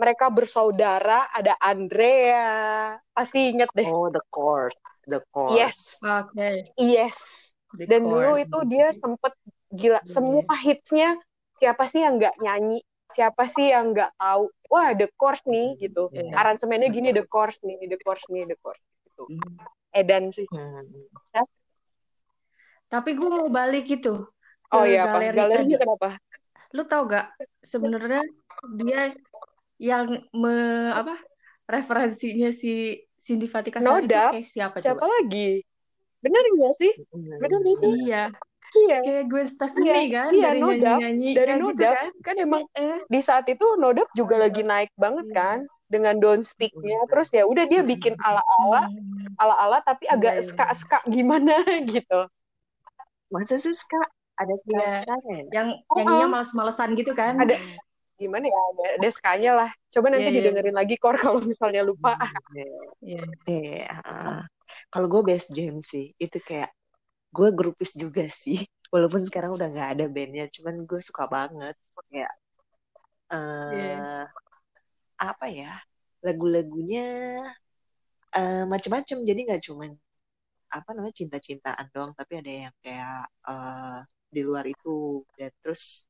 Mereka bersaudara ada Andrea. Pasti inget deh. Oh, the course, the course. yes. Oke. yes. The dan dulu Course. itu dia sempet gila semua hitsnya siapa sih yang nggak nyanyi? Siapa sih yang nggak tahu? Wah the course nih gitu. Iya. aransemennya gini the course nih the course nih the course gitu. Hmm. Edan sih. Hmm. Hah? Tapi gue mau balik itu ke oh iya apa? galeri galerinya tadi. kenapa? Lu tau gak sebenarnya dia yang me apa referensinya si Cindy Fatika Nodap kayak siapa siapa coba? lagi? Bener nggak sih? Bener nggak sih? Iya, iya kayak Gwen iya Stefani kan iya dari Nodap nyanyi-nyanyi dari kayak gitu Nodap kan? kan emang Eh, di saat itu Nodap juga lagi naik banget iya. kan dengan Don't Speak-nya terus ya udah dia bikin ala-ala Hmm. ala-ala tapi Iya, agak iya. ska-ska gimana gitu Masa sih Ska? Ada Iya, ska ya? yang oh, nyanyinya oh. males-malesan gitu kan? ada gimana ya ada, ada ska-nya lah coba Iya, nanti iya. didengerin lagi kor kalau misalnya lupa Iya. Iya. ah. Kalau gue best jam sih, itu kayak gue grupis juga sih. Walaupun sekarang udah nggak ada bandnya, cuman gue suka banget kayak Iya. eh apa ya lagu-lagunya eh macam-macam. Jadi nggak cuman apa namanya cinta-cintaan doang, tapi ada yang kayak eh di luar itu dan terus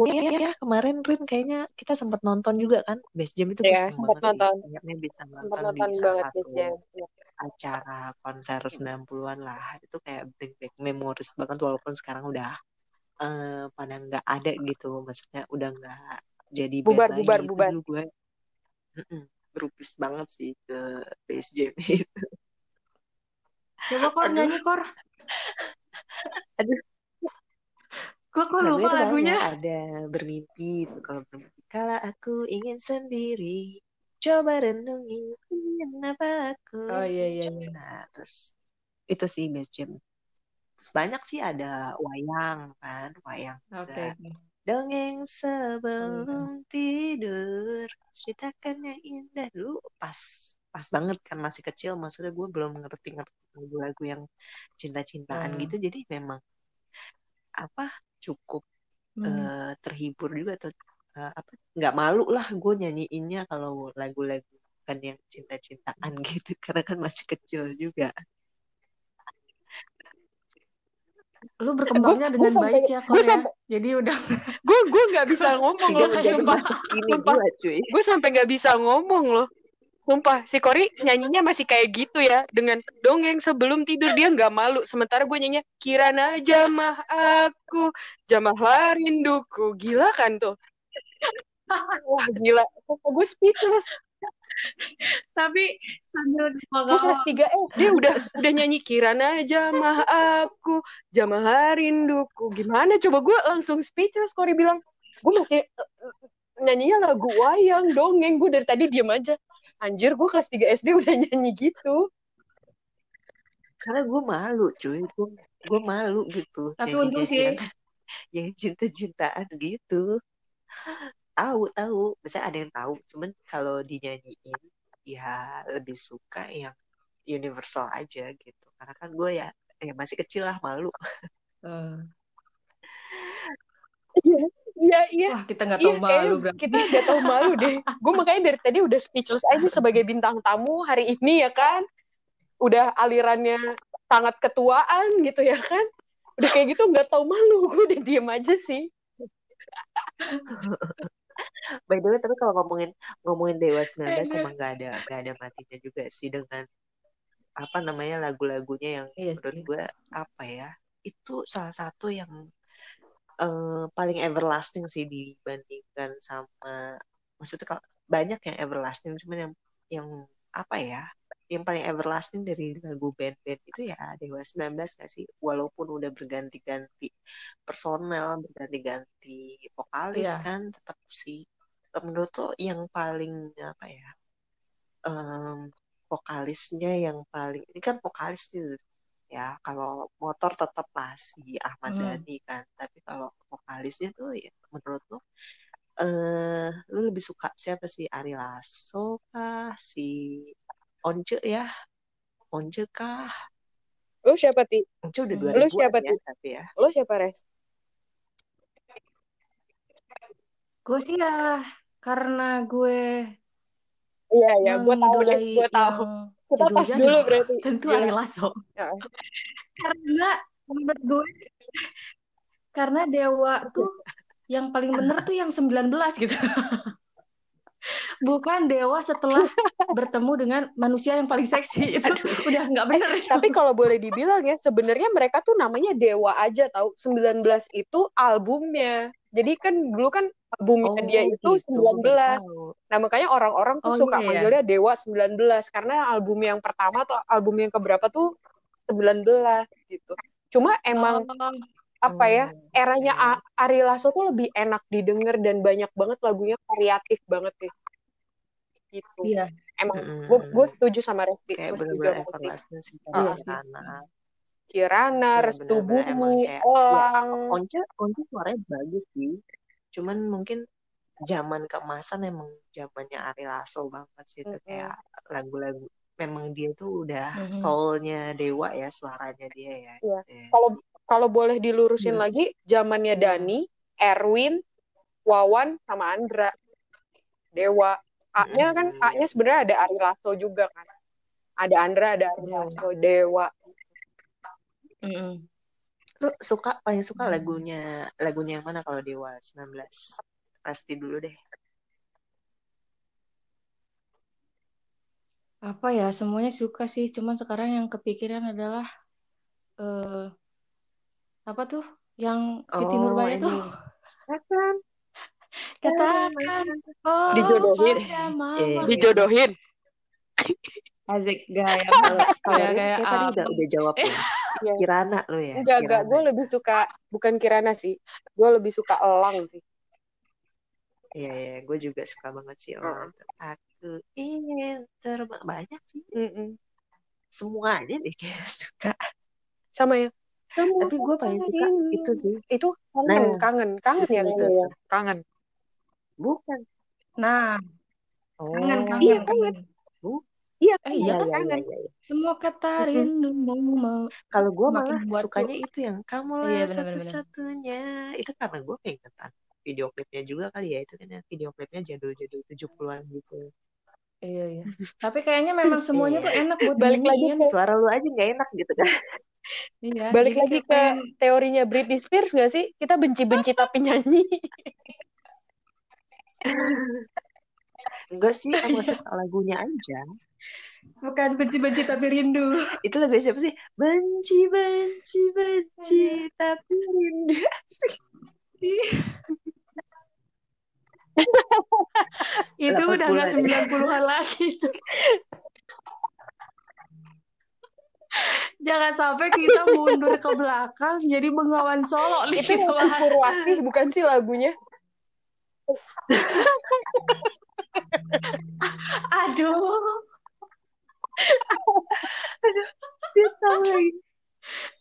Oh iya ya kemarin Rin kayaknya kita sempat nonton juga kan Best Jam itu Iya, gue sempat nonton. sih kayaknya bisa Sempat nonton nonton di salah banget satu Jam. Iya. Acara konser 90-an lah itu kayak bring back memories banget walaupun sekarang udah eh pada nggak ada gitu maksudnya udah nggak jadi band Bubar, lagi bubar, itu bubar. gue berupis banget sih ke Best Jam itu Coba kor aduh nyanyi kor. aduh Gue kok lupa lagunya. ada bermimpi itu kalau bermimpi kala aku ingin sendiri coba renungi kenapa aku Oh iya iya iya. nah terus itu sih Best Jam terus banyak sih ada wayang kan wayang oke. dongeng Oh iya. sebelum tidur ceritakan yang indah dulu pas pas banget kan masih kecil maksudnya gue belum ngerti ngerti lagu-lagu yang cinta-cintaan Hmm. gitu jadi memang apa cukup Hmm. eh, terhibur juga atau eh, apa nggak malu lah gue nyanyiinnya kalau lagu-lagu kan yang cinta-cintaan gitu karena kan masih kecil juga. Lu berkembangnya gue dengan sampai baik ya gue kor ya. sampai Jadi udah gue gue nggak bisa ngomong loh sumpah. sumpah. gue sampai nggak bisa ngomong loh. Sumpah si Kori nyanyinya masih kayak gitu ya dengan dongeng sebelum tidur. Dia nggak malu. Sementara gue nyanyinya kirana jamah aku jamahlah rinduku gila kan tuh wah gila. Gue speechless? Tapi sambil gue kelas ngomong 3 SD udah udah nyanyi kirana jamah aku jamah rinduku. Gimana? Coba gue langsung speechless Kori bilang. Gue masih eh, eh, nyanyinya lagu wayang dongeng. Gue dari tadi diem aja. Anjir gue kelas 3 SD udah nyanyi gitu. Karena gue malu cuy. Gue gue malu gitu. Tapi untung sih. Yang cinta-cintaan gitu tahu tahu. Misalnya ada yang tahu cuman kalau dinyanyiin ya lebih suka yang universal aja gitu. Karena kan gue ya ya masih kecil lah malu. Eh, iya iya iya. Wah kita nggak iya tahu kayaknya malu berarti. kita gak tahu malu deh. Gue makanya dari tadi udah speechless aja sebagai bintang tamu hari ini ya kan? Udah alirannya sangat ketuaan gitu ya kan? Udah kayak gitu nggak tahu malu. Gue udah diem aja sih by the way tapi kalau ngomongin ngomongin Dewa 19 emang gak ada gak ada matinya juga sih dengan apa namanya lagu-lagunya yang Iya menurut gue apa ya itu salah satu yang eh, paling everlasting sih dibandingkan sama maksudnya kalau banyak yang everlasting cuman yang yang apa ya yang paling everlasting dari lagu band-band itu ya Dewa 19 gak sih? Walaupun udah berganti-ganti personel berganti-ganti vokalis Iya. kan tetap sih. Menurut lo yang paling apa ya em, vokalisnya yang paling ini kan vokalis tuh ya. Kalau motor tetap lah si Ahmad Hmm. Dhani kan. Tapi kalau vokalisnya tuh ya menurut lo eh lu lebih suka siapa sih? Ari Lasso kah? Si Once ya Once kah lu siapa ti Once udah Hmm. 2000 lu siapa ya ti tapi ya lu siapa res Gue sih ya karena gue iya ya gue tahu deh gue tahu yang kita jadul-jadul dulu berarti tentu Gila. Ari Lasso. Ya. Karena menurut gue karena Dewa tuh yang paling bener tuh yang 19 gitu. Bukan Dewa setelah bertemu dengan manusia yang paling seksi itu udah nggak bener itu. Tapi kalau boleh dibilang ya, sebenarnya mereka tuh namanya Dewa aja tahu. 19 itu albumnya. Jadi kan dulu kan albumnya dia itu gitu, gue 19. baru tahu. Nah, makanya orang-orang tuh Oh, suka iya ya? manggilnya Dewa 19 karena album yang pertama atau album yang keberapa tuh 19 gitu. Cuma emang Oh, apa ya? Hmm, Eranya Ari Lasso tuh lebih enak didengar dan banyak banget lagunya variatif banget deh. Gitu. iya. Emang Mm-mm. gue gue setuju sama Resti. kayak bener-bener Resti. everlasting sih Iya sih. sana Kirana, ya Restu Bumi, kayak ya Elang. Once Once suaranya bagus sih cuman mungkin zaman keemasan emang zamannya Ari Lasso banget sih itu kayak lagu-lagu memang dia tuh udah Mhm. soulnya dewa ya suaranya dia ya Iya. gitu ya. Kalau kalau boleh dilurusin Iya. lagi, zamannya Dani, Erwin, Wawan, sama Andra. Dewa. A-nya kan Mm-mm. A-nya sebenarnya ada Ari Lasso juga kan. Ada Andra, ada Ari Dewa. Lasso, Dewa. Mm-mm. Lu suka paling suka Hmm. lagunya lagunya yang mana kalau Dewa 19? Pasti dulu deh. Apa ya, semuanya suka sih. Cuman sekarang yang kepikiran adalah eh apa tuh? Yang Siti Oh, Nurbaya tuh. Katakan. Katakan oh Dijodohin. pada mama. Iya. Dijodohin. Asik gaya Kalau kalau Kayak- tadi udah udah jawab ya. Iya. Kirana lu ya. Enggak, enggak. Gue lebih suka, bukan Kirana sih. Gue lebih suka Elang sih. Iya, iya, gue juga suka banget sih Elang itu. Aku ingin terbang banyak sih. Mm-mm. Semuanya deh kayak suka. Sama ya. Tapi gue paling suka itu sih. Itu kangen, Nah. kangen, kangen ya Itu, ya. itu. Kangen. Bukan. Nah, Oh, kangen, kangen, Iya, kangen. Iya, Eh, kangen, iya iya, kan? iya, kangen. iya, iya. Semua kata rindu mau Kalau gue Makin malah sukanya itu yang kamulah Iya, benar, benar. satu-satunya. Itu karena gue pengen video klipnya juga kali ya. Itu kan ya video klipnya jadul-jadul 70-an gitu. Iya, iya. Tapi kayaknya memang semuanya Iya. tuh enak buat Balik lagi ke- Suara lu aja gak enak gitu kan. Iya, Balik lagi ke pengen- teorinya Britney Spears gak sih? Kita benci-benci tapi nyanyi. Enggak sih, kamu suka lagunya aja. bukan benci-benci tapi rindu. Itu lagu siapa sih? Benci, benci, benci, tapi rindu. Itu udah nggak 80-an ya. 90-an lagi. Jangan sampai kita mundur ke belakang jadi bengawan solo nih Itu. Purwasih bukan sih lagunya? Aduh, lagi.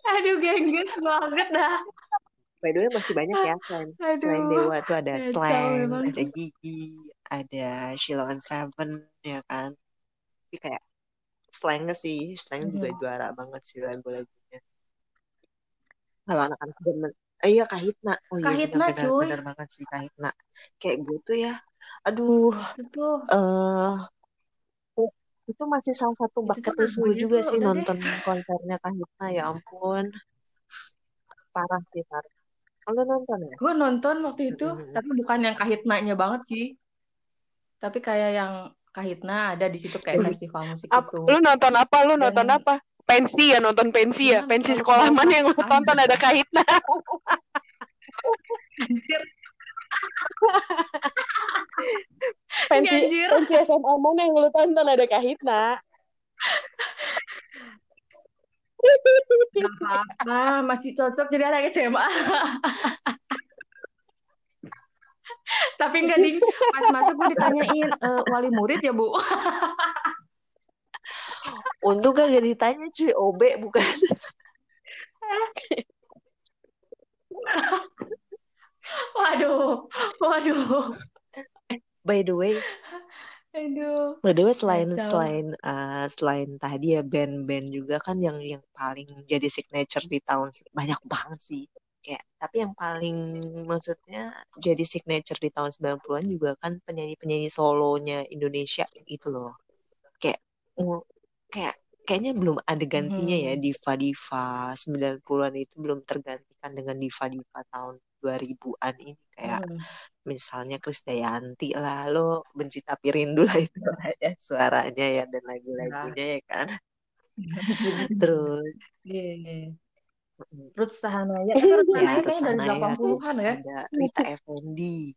aduh gengges banget dah. By the way, masih banyak ya selain, selain Aduh, Dewa tuh ada Slang, ada. Gigi, ada Sheila on Seven, ya kan? Tapi kayak Slang sih, Slang juga Mhm. juara banget sih lagu-lagunya. Kalau anak-anak zaman, eh, iya Kahitna, oh iya Kahitna, benar-benar cuy. benar banget sih Kahitna. Kayak gue tuh ya, aduh, Itu eh itu masih salah satu bucket tuh list gue juga sih udah deh. nonton konsernya Kahitna, ya ampun, parah sih parah. Lu nonton ya? gue nonton waktu itu, Mm-mm. tapi bukan yang kahitnanya banget sih. Tapi kayak yang kahitna ada di situ kayak festival musik Ap- itu. lu nonton apa? Lu Dan- nonton apa? Pensi ya, nonton pensi ya. Iya, Pensi selalu sekolah mana yang lu pasangan. tonton ada kahitna? Anjir, Pensi anjir. pensi SMA mana yang lu tonton ada kahitna? Gak apa-apa, masih cocok jadi anak SMA. Tapi enggak ding, pas masuk gue ditanyain e, wali murid ya bu. Untung gak ditanya cuy, OB bukan. Waduh, waduh, By the way, aduh. by the way selain Kacau. selain uh, selain tadi ya band-band juga kan yang yang paling jadi signature di tahun banyak banget sih. Kayak tapi yang paling maksudnya jadi signature di tahun 90-an juga kan penyanyi-penyanyi solonya Indonesia itu loh. Kayak kayak kayaknya belum ada gantinya ya Mhm. diva-diva 90-an itu belum tergantikan dengan diva-diva tahun 2000-an ini kayak Hmm. misalnya Krisdayanti lah lo benci tapi rindu lah itu lah ya suaranya ya dan lagu-lagunya ya kan terus Iya, iya. mm, Ruth Sahanaya, tapi Ruth ya Sahanaya Ruth kayaknya dari Sahanaya tuh 80-an ya. Rita Effendi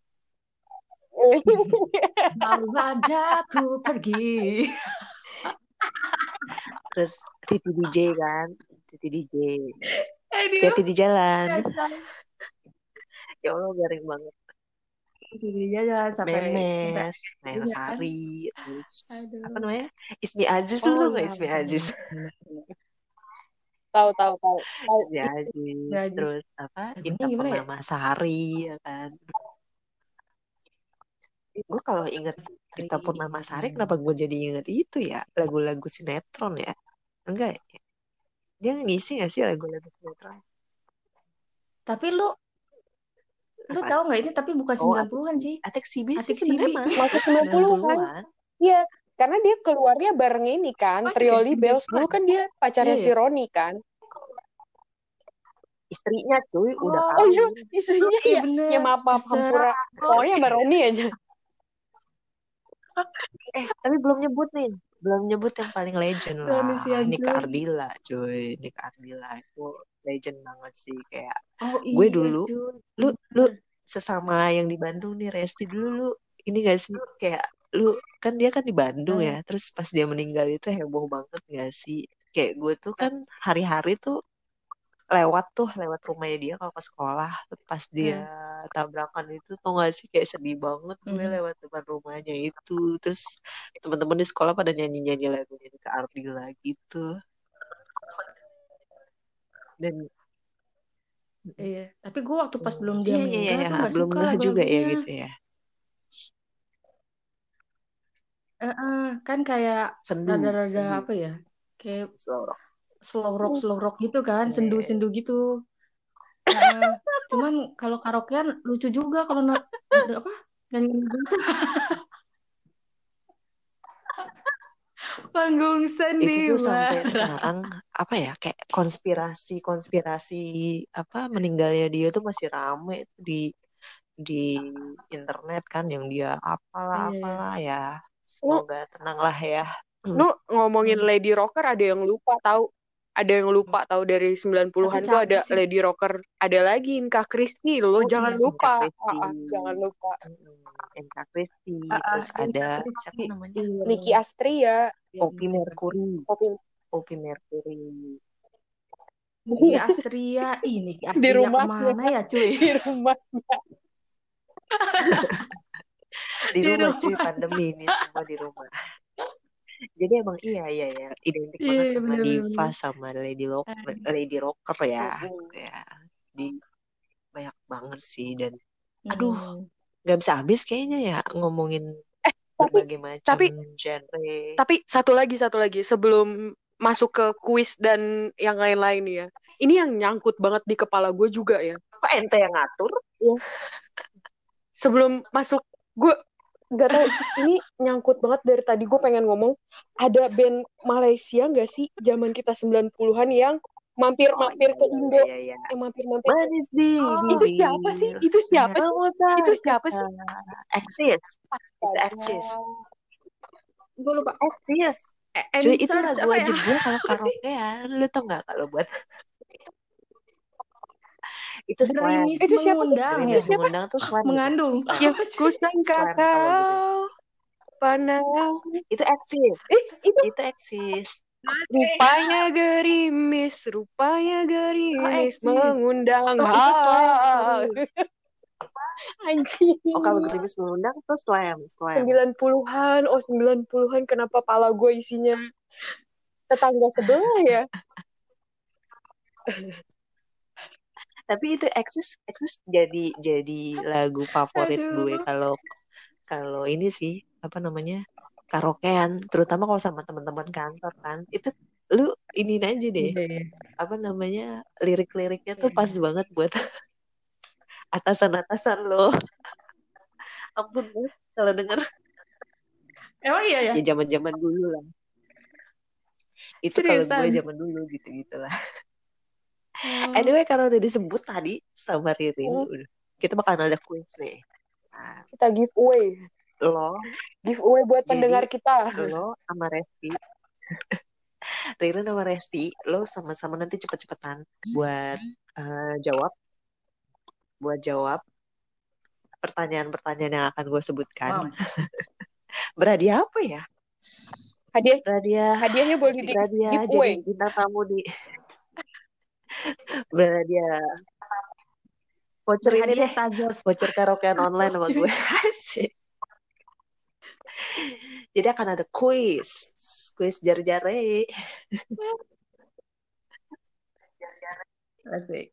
Baru aja ku pergi. terus Titi DJ kan Titi DJ Titi di jalan. Ya Allah garing banget. Dia jangan sampai sampai Memes Naya Iya kan? Sari terus Aduh. apa namanya? Ismi Aziz tuh Oh iya, nggak Ismi benar, Aziz. Tahu tahu tahu. Ismi Aziz. Ismi terus apa? Gimana ya? Purnama Sari ya kan? Gue kalau inget Rita Purnama Sari kenapa gue jadi inget itu ya lagu-lagu sinetron ya enggak ya? dia ngisi gak sih lagu-lagu sinetron Tapi lu lu Apa? tahu nggak ini tapi bukan oh 90-an Atik sih. Atik Sibi sih Atik sebenarnya Sibi. masuk Masuk 90-an. 90-an Iya, karena dia keluarnya bareng ini kan, Oh, Trio iya, Libels. Dulu kan dia pacarnya Iya, si iya. Roni kan. istrinya cuy udah Oh iya, istrinya Iya ya. bener. Ya maaf, maaf, hampura. Pokoknya sama Romi aja. Eh tapi belum nyebut nih. Belum nyebut yang paling legend lah. Nika. Ardila cuy. Nika Ardila itu legend banget sih. Kayak Oh Gue iya dulu, cuy. lu lu sesama yang di Bandung nih Resti dulu lu ini gak sih? Kayak lu kan dia kan di Bandung Hmm. ya. Terus pas dia meninggal itu heboh banget gak sih? Kayak gue tuh kan hari-hari tuh lewat tuh lewat rumahnya dia kalau ke sekolah. Pas dia tabrakan itu tau gak sih kayak sedih banget gue Hmm. lewat depan rumahnya itu. Terus teman-teman di sekolah pada nyanyi-nyanyi lagunya ke Ardila gitu. Dan Iya. Tapi gue waktu pas belum dia iya iya meninggal iya. tuh gak belum suka ngeh juga ya gitu ya. Heeh, kan kayak rada-rada apa ya? Kayak slow rock slow rock gitu kan, Iya. sendu-sendu gitu. Heeh. Cuman kalau karaokean lucu juga kalau no, apa nyanyi gitu. Panggung itu tuh sampai sekarang apa ya kayak konspirasi konspirasi apa meninggalnya dia tuh masih rame tuh di di internet kan yang dia apalah Iya. apalah ya semoga tenang lah ya Lu ngomongin Hmm. Lady Rocker ada yang lupa tahu. Ada yang lupa tahu dari 90-an Tapi tuh ada sih. Lady Rocker. Ada lagi Inka Kristi lo Oh, jangan iya. lupa. Inka. Ah, ah, jangan lupa. Enka Kristi Ah, ah, terus Inka ada siapa namanya Iya. Nicky Astria, Iya, Poppy bener. Mercury Poppy Poppy Mercury Niki Astria, ih Niki di Astria rumahnya ke mana ya cuy? di rumah di Di rumah cuy rumah. pandemi ini semua di rumah jadi emang iya iya ya identik Iya, banget iya, sama bener, diva bener. sama lady lock Ah. lady rocker ya gitu ya di banyak banget sih dan aduh nggak bisa habis kayaknya ya ngomongin tapi berbagai macam tapi genre tapi satu lagi satu lagi sebelum masuk ke kuis dan yang lain-lain ya. Ini yang nyangkut banget di kepala gue juga ya. kok ente yang ngatur Sebelum masuk gue nggak tahu ini nyangkut banget dari tadi gue pengen ngomong ada band Malaysia nggak sih zaman kita 90-an yang oh mampir-mampir iya ke iya Indo iya iya yang mampir-mampir manis di Oh, itu siapa sih? Itu siapa sih? Itu siapa sih? Astaga. eksis Gue lupa. eksis Eh, Cuy, itu lagu ya? wajib gue kalau karaokean. Lu tau gak kalau buat itu. Gerimis Itu siapa mengundang Itu ya? Siapa? mengundang tuh slam. Mengandung. Ya, Apa sih? ku sangka Slam kalau gitu. kau pandang. Itu eksis. Eh, itu Itu eksis. rupanya gerimis, rupanya Oh, gerimis eksis. mengundang. Oh, itu. Anjing. Oh, kalau gerimis mengundang tuh slam. Slam. 90-an, oh 90-an kenapa pala gue isinya tetangga sebelah ya? Tapi itu eksis, eksis jadi jadi lagu favorit gue Aduh. kalau kalau ini sih apa namanya karaokean, terutama kalau sama teman-teman kantor kan. Itu lu ini aja deh. Iya, iya. apa namanya lirik-liriknya tuh Iya, pas banget buat atasan-atasan lo ampun gue kalau denger Emang iya ya? ya zaman-zaman dulu lah itu kalau gue zaman dulu gitu gitulah Oh. anyway kalau udah disebut tadi sama Ririn Hmm. kita bakal ada quiz nih nah, Kita giveaway. lo Giveaway buat Jadi, pendengar kita. lo sama Resti Ririn sama Resti lo sama-sama nanti cepet-cepetan buat eh, jawab buat jawab pertanyaan-pertanyaan yang akan gue sebutkan Wow. berhadiah apa ya Hadiah berhadiah hadiahnya boleh di berhadiah giveaway. jadi bintang tamu di berhadiah voucher ini deh. Voucher karaokean online sama gue. Asik. jadi akan ada quiz. Quiz jar-jare Asik.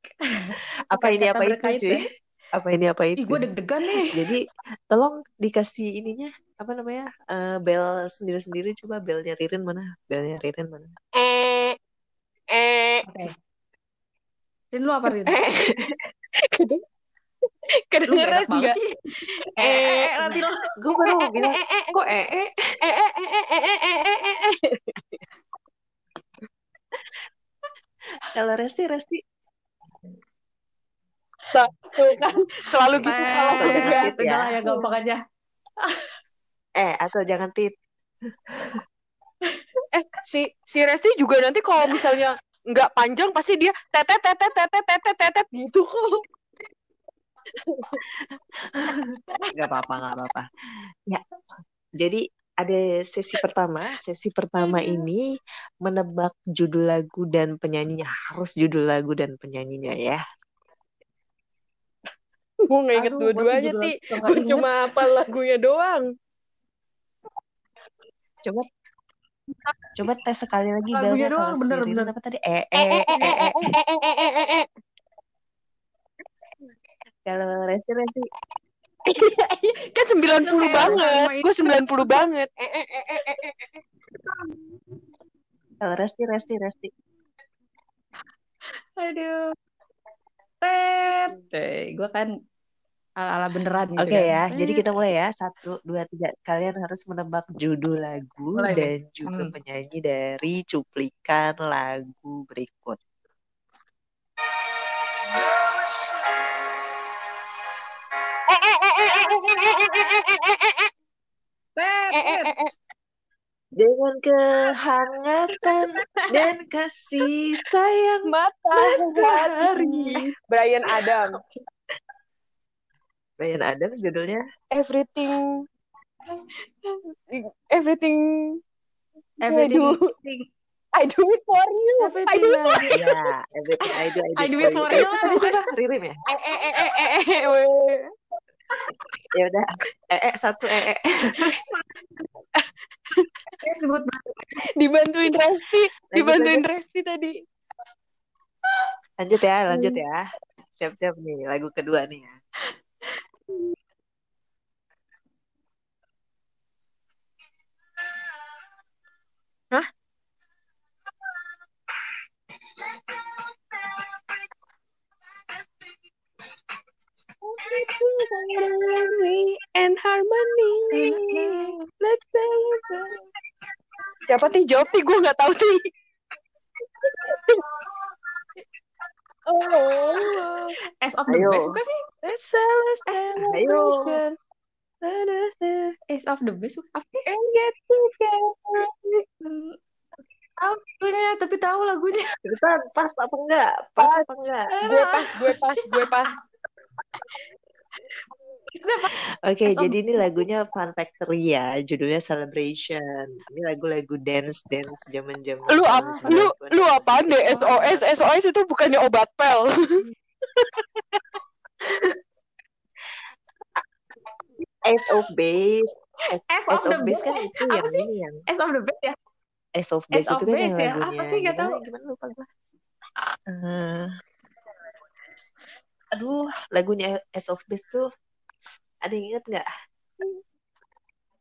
apa ini apa itu cuy? Apa ini apa Ih, itu? gue deg-degan nih. jadi tolong dikasih ininya. Apa namanya? Eh, bel sendiri-sendiri. Coba belnya Ririn mana? Belnya Ririn mana? Eh, eh, Oke. Rin lu apa Rin? eh. Keden- Lu gak Kedengeran enak banget nggak? sih. Eh, Eh, eh, eh, nanti lu. gue baru mau bilang eh, eh, kok eh eh eh, eh, eh, eh, eh, eh, eh, eh, eh. kalau Resti Resti Tuh kan selalu gitu kalau Tet, juga. Tit, ya. udah lah ya gampang aja. Eh, atau jangan tit. Eh si si Resti juga nanti kalau misalnya nggak panjang pasti dia tetet tetet tetet tetet tetet gitu. Gak apa-apa, gak apa-apa. Ya, jadi ada sesi pertama. Sesi pertama ini menebak judul lagu dan penyanyinya. Harus judul lagu dan penyanyinya ya. Gue nggak inget dua-duanya ti. nggak Gue cuma apa lagunya doang. Coba coba tes sekali lagi belnya kalau bener, bener. apa tadi? Eh, Eh eh, eh eh eh, eh eh. eh eh eh eh eh eh. Kalau Resti, Resti. Kan 90 Kayak banget. Gue 90 banget. Eh eh eh eh eh eh. eh. Kalau Resti, Resti, Resti. Aduh. Tet. Eh, gue kan ala-ala beneran gitu Oke okay, ya, hmm. jadi kita mulai ya. Satu, dua, tiga. Kalian harus menebak judul lagu mulai, dan ya. juga hmm. penyanyi dari cuplikan lagu berikut. Dengan kehangatan dan kasih sayang matahari. Brian Adam. Brian Adams judulnya Everything. Everything. Everything, I do it for you. I everything do it I do. ya Everything I Do I Do It For You Eh, ya Eh eh eh eh eh eh. weh. ya udah eh, eh satu eh, eh. Eh, sebut. Dibantuin Resti. Dibantuin. Resti tadi. lanjut ya lanjut ya siap-siap nih lagu kedua nih ya Siapa ti jawab ti gue nggak tahu ti. oh, As of the Ayo. best bukan sih? let's celebrate. Ayo. As of the best? Apa sih? And get together. Tahu lagunya, tapi tahu lagunya. Cepetan, pas apa enggak? Pas apa enggak? Gue pas, gue pas, gue pas. Oke, of- jadi ini lagunya Fun Factory ya, judulnya Celebration. Ini lagu-lagu dance dance zaman-zaman Lu tahun apa? Lu 90-an. lu apaan deh SOS? SOS itu bukannya obat pel. Ace of Base. As Ace of of the Base kan Base. itu Apa yang sih? ini yang As of the best ya? Ace of Base itu kan yang Base ya? Apa lagunya sih? Nggak gimana tahu. gimana lupa gue. Eh, aduh, lagunya Ace of Base tuh ada yang inget nggak?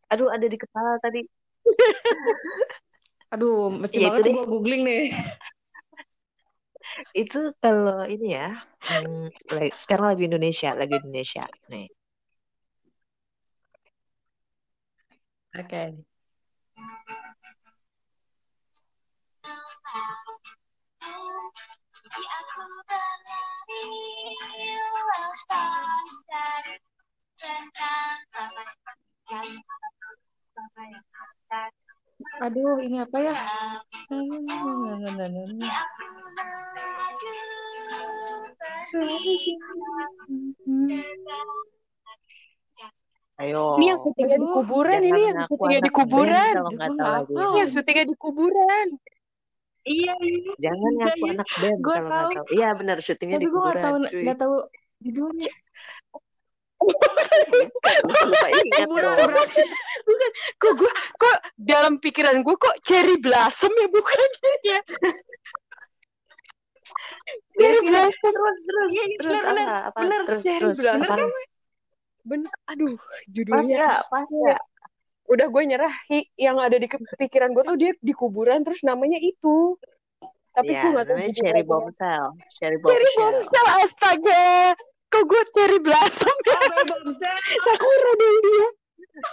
Aduh, ada di kepala tadi. Aduh, mesti Ya, itu banget gue googling nih. Itu kalau ini ya, hmm, like, sekarang lagu Indonesia, lagu Indonesia. Nih, Oke. Aduh, ini apa ya? ayo. Ini yang syutingnya di kuburan, ini yang syutingnya di kuburan. nggak? Ini yang syutingnya di kuburan. Iya, iya. Jangan ngaku iya. anak band Gua kalau nggak tahu. Iya benar, syutingnya di gue gak kuburan, tahu, cuy. gak tahu judulnya. Lupa ingat dong. berarti. Kok gue kok dalam pikiran gue kok cherry blossom ya bukannya ya? Iya, Cherry blossom. Terus, terus, iya, terus benar, apa? Apa? benar. Terus, Cherry terus. blossom. Apa? Bener Bener. Aduh, Pas judulnya. nggak? Pas nggak? Udah gue nyerah. Hi, yang ada di pikiran gue tuh dia di kuburan terus namanya itu. Tapi gue Iya, gak tahu namanya judul Cherry. Bombshell. Cherry. Bombshell, astaga. Kok gue cherry blossom ya? Sakura dong dia.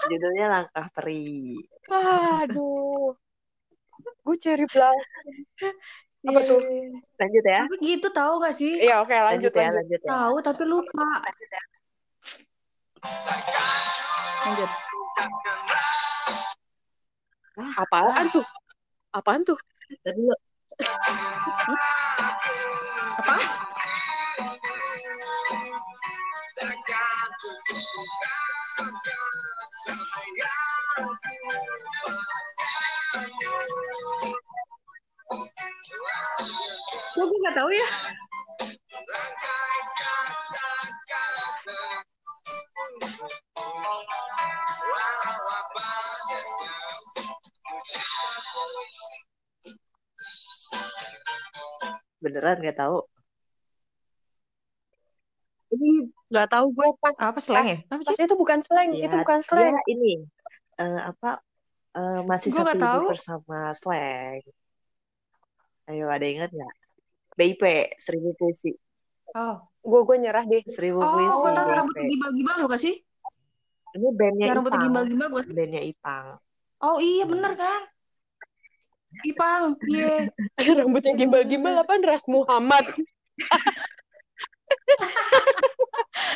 Judulnya Langkah Peri. Aduh. Gue cherry blossom. Apa tuh? Lanjut ya. Tapi gitu tahu gak sih? Iya, oke lanjut Lanjut ya, lanjut. lanjut ya. Tahu tapi lupa. Lanjut. Apaan tuh? Apaan tuh? Tadi lu Apa? Kok gue gak tahu ya? beneran nggak tahu. Ini nggak tahu gue pas. Apa slang ya? Apa Pas sih? itu bukan slang, Ya, itu bukan slang. ini eh, apa eh, masih Gua satu tahu. bersama slang. Ayo ada ingat nggak? BIP seribu puisi, Oh, Gue gue nyerah deh. seribu Oh, puisi gue tahu BIP. rambutnya gimbal-gimbal bukan sih? Ini bandnya rambutnya Ipang, gimbal-gimbal sih? bandnya Ipang. Oh iya bener kan? Ipang, iya. Rambutnya gimbal-gimbal apa? Ras Muhammad.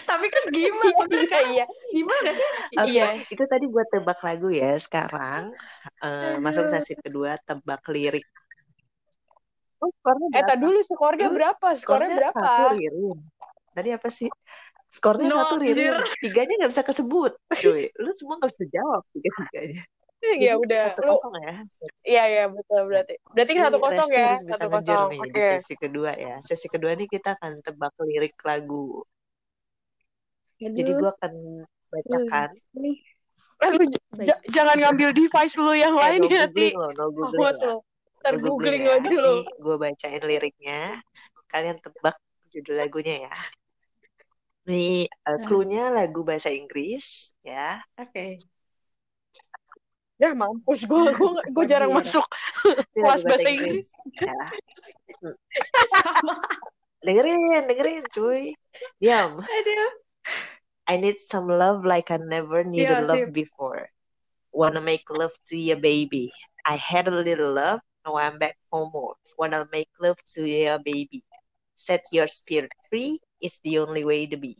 Tapi kan Iya, kan? iya. Gimbal gak sih? Oke, Iya. itu tadi buat tebak lagu ya. Sekarang eh, masuk sesi kedua tebak lirik. Oh, skornya Eh, berapa? tak dulu skornya berapa? Skornya berapa? satu Ririn. Tadi apa sih? Skornya No, satu anjir. Tiganya nggak bisa kesebut, cuy. Lu semua nggak bisa jawab tiga-tiganya. Ya Jadi udah, satu lu kosong ya. iya ya betul berarti. Berarti Ini satu kosong ya, harus bisa satu ngejar kosong. nih di Oke. sesi kedua ya. Sesi kedua nih kita akan tebak lirik lagu. Jadi Aduh. gua akan bacakan. Nih. Eh, lu jangan ngambil device lu yang Eh, lain no ya, Ti. googling loh, no googling ya. Ntar No googling lagi lu. Nih, gue bacain liriknya. Kalian tebak judul lagunya ya. Nih, uh, Ah. clue-nya lagu bahasa Inggris ya. Oke. Ya mampus gue gue gue jarang masuk Ini kelas bahasa Inggris. Ya. Sama. Dengerin, dengerin cuy. Diam. Aduh. I need some love like I never needed Iya, love sip. before. Wanna make love to your baby. I had a little love, now I'm back for more. Wanna make love to your baby. Set your spirit free, it's the only way to be.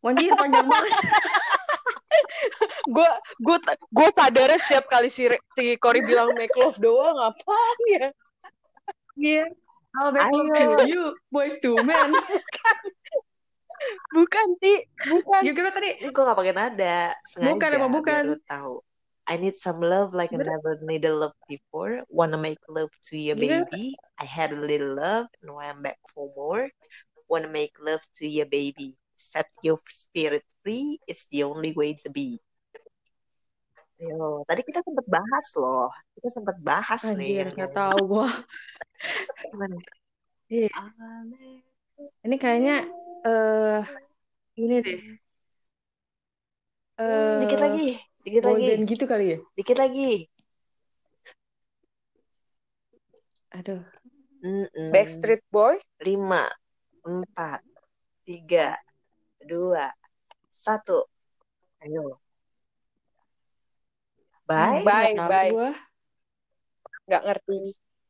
Anjir panjang banget. Gue gue gue sadar setiap kali si Re- si Cory bilang make love doang apaan ya? Iya. I'll back to you, boys to men. Bukan Ti, bukan. Gimana tadi? Ini gue gak pakai nada, sengaja Bukan, emang bukan. biar lu tahu. I need some love like I Bener. never needed love before. Wanna make love to ya Iya. baby. I had a little love, now I'm back for more. Wanna make love to ya baby. Set your spirit free, it's the only way to be. Yo, tadi kita sempat bahas loh. Kita sempat bahas nih. Anjir, yang- nggak tahu gua. Gimana? Iya. Ini kayaknya eh ini deh. Hmm, dikit Eh, lagi, dikit lagi, band gitu kali ya? dikit lagi. Aduh. Mm-mm. Backstreet Boy. lima, empat, tiga, dua, satu. Ayo. Bye. Bye, Nggak tahu bye. gua. Nggak ngerti.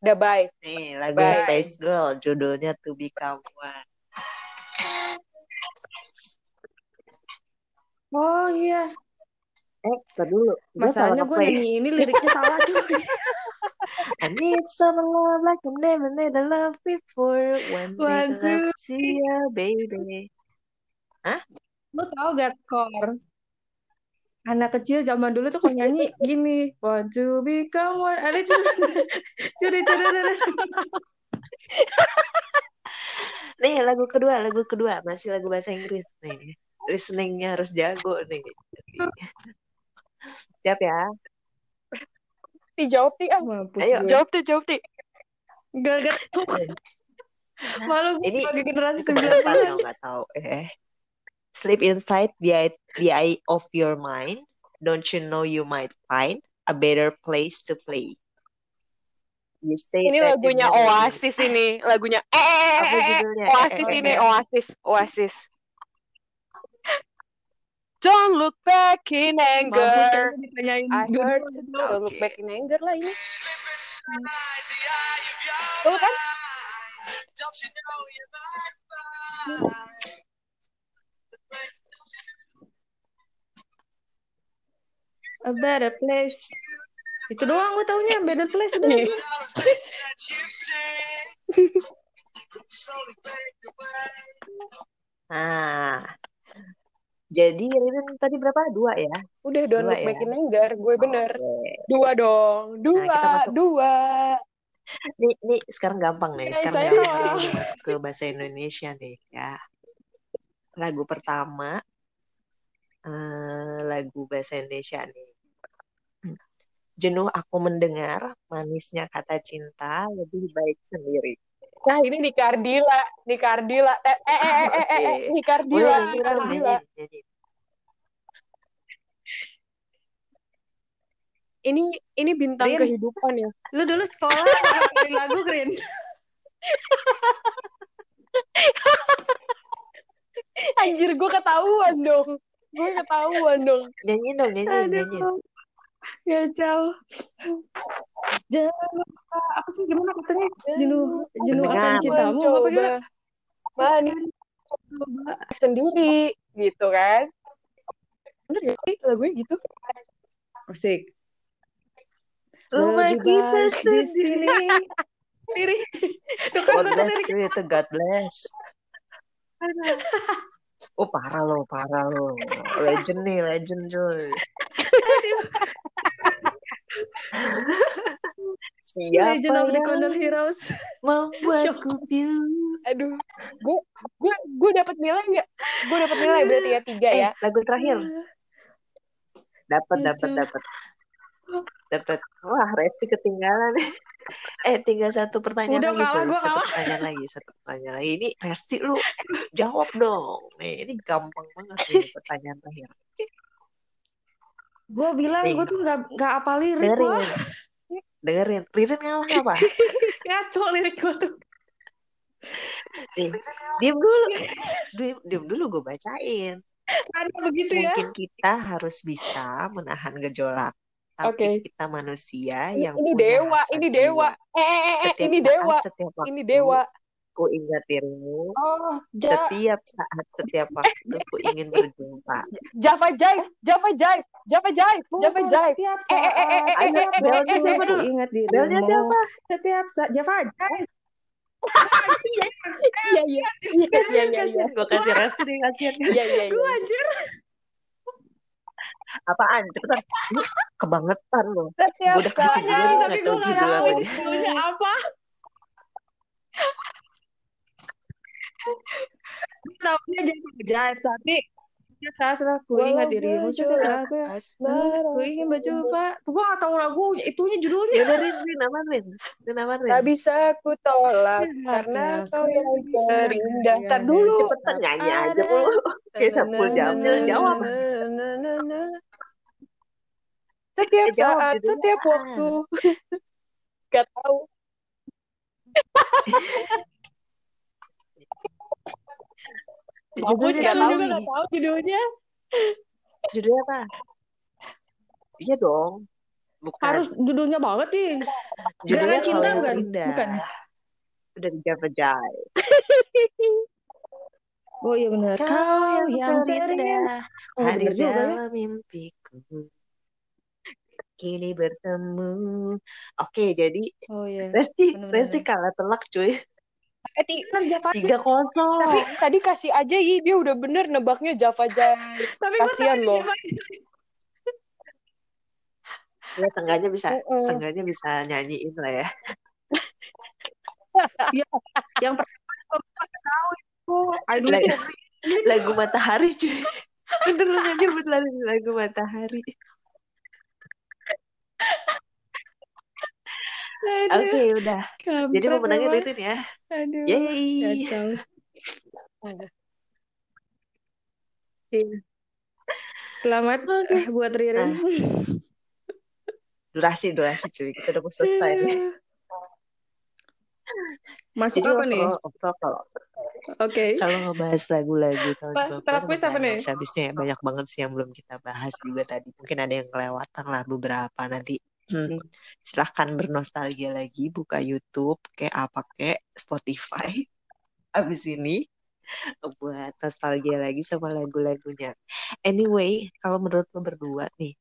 Udah bye. Nih, lagu Bye. Space Girl, judulnya To Become One. Oh iya. Eh, tar dulu. Masalahnya gue nyanyi ini liriknya salah cuy. I need some love like I never needed love before. When One, make love to you, baby. Lo tau gak Kor? Anak kecil zaman dulu tuh kalau nyanyi gini. Want to become one. Ada curi curi. Nih, lagu kedua, lagu kedua. Masih lagu bahasa Inggris nih. Listeningnya harus jago nih. Siap ya? Ti jawab Ti ah. Mampus Ayo, gue. Jawab Ti, jawab Ti. Gak gak tuh. Malu Ini sebagai generasi 90-an. yang nggak tahu. Eh. Sleep inside the eye, the eye of your mind. Don't you know you might find a better place to play? You say Ini you lagunya. Oasis ini, lagunya eh, eh, eh, eh, eh. Oasis Eh, eh, ini, eh. Oasis, Oasis. Don't look back in Mampus anger. kan ditanyain I heard Don't look back in anger lah ini. Tuh kan? A better place. Itu doang gue taunya better place udah. Nih. Nah, jadi Ririn tadi berapa? Dua ya? Udah Don't Dua look back ya? in anger. Gue bener. Oke. Dua dong. Dua. Nah, kita masuk. Dua. Nih, nih sekarang gampang nih. Guys, Sekarang saya gampang nih masuk ke bahasa Indonesia nih ya. Lagu pertama, eh, lagu bahasa Indonesia nih. Jenuh aku mendengar manisnya kata cinta lebih baik sendiri. Nah ini di Kardila. Di Kardila. Eh, eh, eh, eh, eh, eh, eh. Di Kardila. Di. Ini ini bintang Rin. kehidupan ya. Lu dulu sekolah lagu Green. Anjir gue ketahuan dong. Gue ketahuan dong. Nyanyi dong, nyanyi, nyanyi. Aduh. Ya jauh. Jangan lupa apa sih gimana katanya jenuh jenuh akan cintamu apa gimana? Manis sendiri gitu kan. Bener gak sih lagunya gitu? Asik. Rumah Lebih kita baik di sendiri. sini. Diri. Kan God bless itu God bless. Oh parah lo, parah lo. Legend nih, legend cuy. Siapa Legend of the Condor Heroes. membuatku pilu? Aduh, gue gue gue dapat nilai nggak? Gue dapat nilai berarti ya tiga Eh, ya. lagu terakhir. Dapat, dapat, dapat. Dapat. Wah, Resti ketinggalan. eh, tinggal satu pertanyaan Udah lagi kalah, gua Satu kalah. pertanyaan lagi, satu pertanyaan lagi. Ini Resti lu jawab dong. Nih, ini gampang banget nih pertanyaan terakhir. Gue bilang gue tuh gak, gak apa lirik Dengerin, wah. dengerin. Ririn ngalah apa? Ngaco lirik gue tuh. Nih, diem dulu. Diem, diem dulu gue bacain. Ada begitu ya. Mungkin kita harus bisa menahan gejolak. Tapi Oke. kita manusia Ini, yang ini punya dewa, rasa ini dewa. jiwa. Eh, eh, eh, eh, Setiap ini saat, dewa. setiap waktu, Ini dewa. ku ingat dirimu. Oh, ja, Setiap saat, setiap waktu, ku ingin berjumpa. Java Jive, Java Jive, Java Jive, Java Jive. setiap Eh, eh, eh, eh, saat. eh, eh, eh, belnya eh, eh, siapa Aku dulu? ingat Belnya dirimu. siapa? Setiap saat. Java aja. Iya, iya, iya, iya, Kasian, iya, iya. kasian. Gue kasih rest nih, kasian. Iya, iya, Gue iya. anjir. Apaan? Cepetan. Ini kebangetan loh. Setiap Gue udah kasih Tapi nggak gue tahu judul apa dia. judulnya apa. Tahunya Java Jive, tapi setiap saat aku ingat dirimu aku asmara. Aku ingin berjumpa. Gue gak tahu lagu itunya judulnya. Ya udah, Rin, Rin, aman, Rin. Rin, aman, Rin. Tak bisa ku tolak Ya, karena ya, kau yang ya, terindah. Ntar ya. dulu. Cepetan nyanyi aja mulu. Kayak Saiful Jamil jawab. Setiap Eh, jawab saat, judulnya setiap apaan? waktu. Gak tahu. Judulnya sekarang tahu juga gak tahu judulnya. Judulnya apa? Iya dong. Bukan. Harus judulnya banget nih. Judulnya Gerakan Cinta bukan? Bukan. Udah di Java Jive. Oh iya benar. Kau yang terindah. Oh, hadir bener ya. dalam mimpiku. Kini bertemu. Oke, jadi Oh iya. Resti, Bener-bener. Resti kalah telak cuy. Eh, Kan Tiga kosong. tapi tadi kasih aja Yi, dia udah bener nebaknya Java gue Kasian loh. Ya, sengganya bisa, Mm-mm. sengganya bisa nyanyiin lah ya. Yang pertama tahu itu. Aduh Lagu, lagu Matahari cuy. Beneran aja beneran lagu Matahari. Oke, Aduh. udah. Jadi Kampret pemenangnya memang. Ririn ya. Aduh. Yeay. Iya. Selamat eh, buat Ririn. Durasi, durasi cuy. Kita udah mau selesai. Masuk Jadi apa nih? overall, overall kalau Oke. Kalau ngebahas lagu-lagu tahun Pas 90 setelah kuis apa nih? habis-habisnya ya banyak banget sih yang belum kita bahas juga tadi. Mungkin ada yang kelewatan lah beberapa nanti. Hmm. Silahkan bernostalgia lagi, buka YouTube, kayak apa kayak Spotify. Abis ini buat nostalgia lagi sama lagu-lagunya. Anyway, kalau menurut lo berdua nih,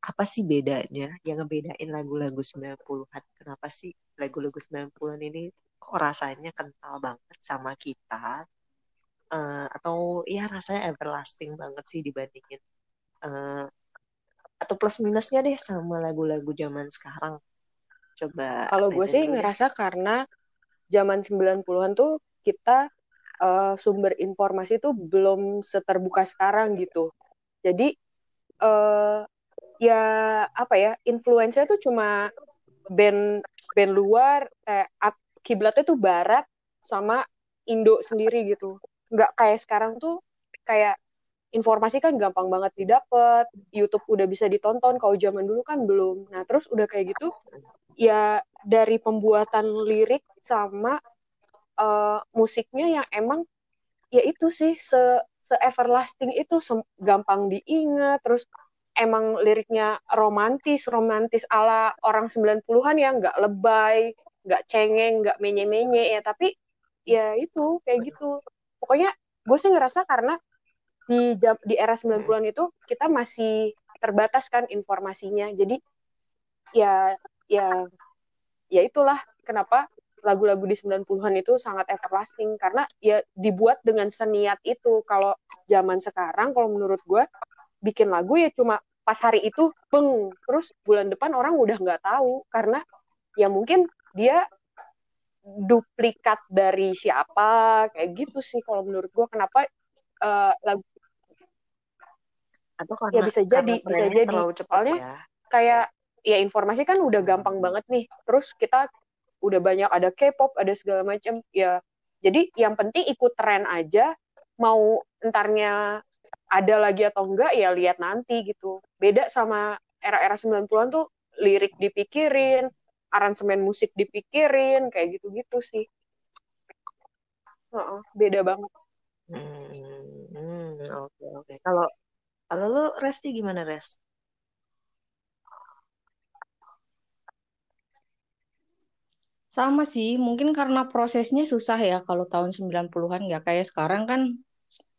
apa sih bedanya yang ngebedain lagu-lagu 90-an? Kenapa sih lagu-lagu 90-an ini kok rasanya kental banget sama kita? Uh, atau ya rasanya everlasting banget sih dibandingin uh, atau plus minusnya deh sama lagu-lagu zaman sekarang. Coba Kalau gue sih ngerasa karena zaman 90-an tuh kita uh, sumber informasi tuh belum seterbuka sekarang gitu. Jadi uh, ya apa ya influencer tuh cuma band band luar kayak kiblatnya tuh barat sama Indo sendiri gitu. Nggak kayak sekarang tuh kayak informasi kan gampang banget didapat YouTube udah bisa ditonton kalau zaman dulu kan belum. Nah terus udah kayak gitu ya dari pembuatan lirik sama uh, musiknya yang emang ya itu sih se se everlasting itu gampang diingat terus emang liriknya romantis, romantis ala orang 90-an ya nggak lebay, nggak cengeng, nggak menye-menye ya, tapi ya itu kayak gitu. Pokoknya gue sih ngerasa karena di jam, di era 90-an itu kita masih terbatas kan informasinya. Jadi ya ya ya itulah kenapa lagu-lagu di 90-an itu sangat everlasting karena ya dibuat dengan seniat itu. Kalau zaman sekarang kalau menurut gue bikin lagu ya cuma pas hari itu peng terus bulan depan orang udah nggak tahu karena ya mungkin dia duplikat dari siapa kayak gitu sih kalau menurut gue kenapa uh, lagu atau karena, ya bisa jadi bisa jadi. soalnya ya. kayak ya informasi kan udah gampang banget nih. Terus kita udah banyak ada K-pop ada segala macam ya jadi yang penting ikut tren aja. Mau entarnya ada lagi atau enggak ya lihat nanti gitu. Beda sama era-era 90-an tuh lirik dipikirin, aransemen musik dipikirin, kayak gitu-gitu sih. Uh -uh, beda banget. Hmm, oke oke. Okay. Kalau kalau lu Resti gimana Res? Sama sih, mungkin karena prosesnya susah ya kalau tahun 90-an nggak kayak sekarang kan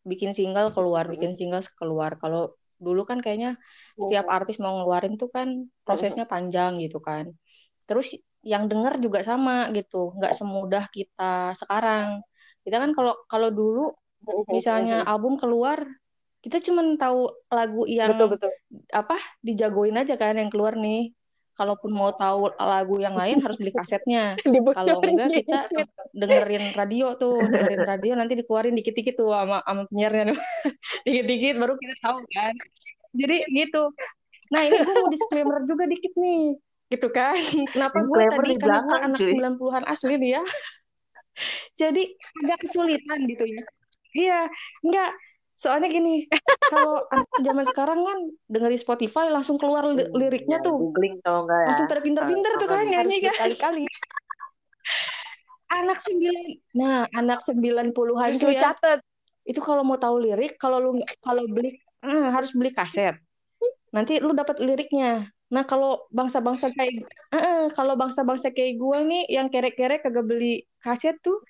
bikin single keluar bikin single keluar. Kalau dulu kan kayaknya setiap iya. artis mau ngeluarin tuh kan prosesnya panjang gitu kan. Terus yang denger juga sama gitu. Nggak semudah kita sekarang. Kita kan kalau kalau dulu misalnya album keluar kita cuma tahu lagu yang betul, betul. apa dijagoin aja kan yang keluar nih kalaupun mau tahu lagu yang lain harus beli kasetnya. Kalau enggak kita dengerin radio tuh, dengerin radio nanti dikeluarin dikit-dikit tuh sama sama penyiarnya dikit-dikit baru kita tahu kan. Jadi gitu. Nah ini gue mau disclaimer juga dikit nih, gitu kan? Kenapa gue tadi kan anak 90-an asli nih ya. Jadi agak kesulitan gitu ya. Iya, enggak soalnya gini kalau zaman sekarang kan dengerin Spotify langsung keluar li hmm, liriknya ya, tuh. googling tau enggak ya? Langsung pada pinter-pinter tuh kan nyanyi kan. kali-kali anak sembilan nah anak sembilan puluhan tuh ya catet. itu kalau mau tahu lirik kalau lu kalau beli hmm, harus beli kaset. Nanti lu dapat liriknya Nah kalau bangsa-bangsa kayak uh, kalau bangsa-bangsa kayak gue nih yang kerek-kerek kagak beli kaset tuh,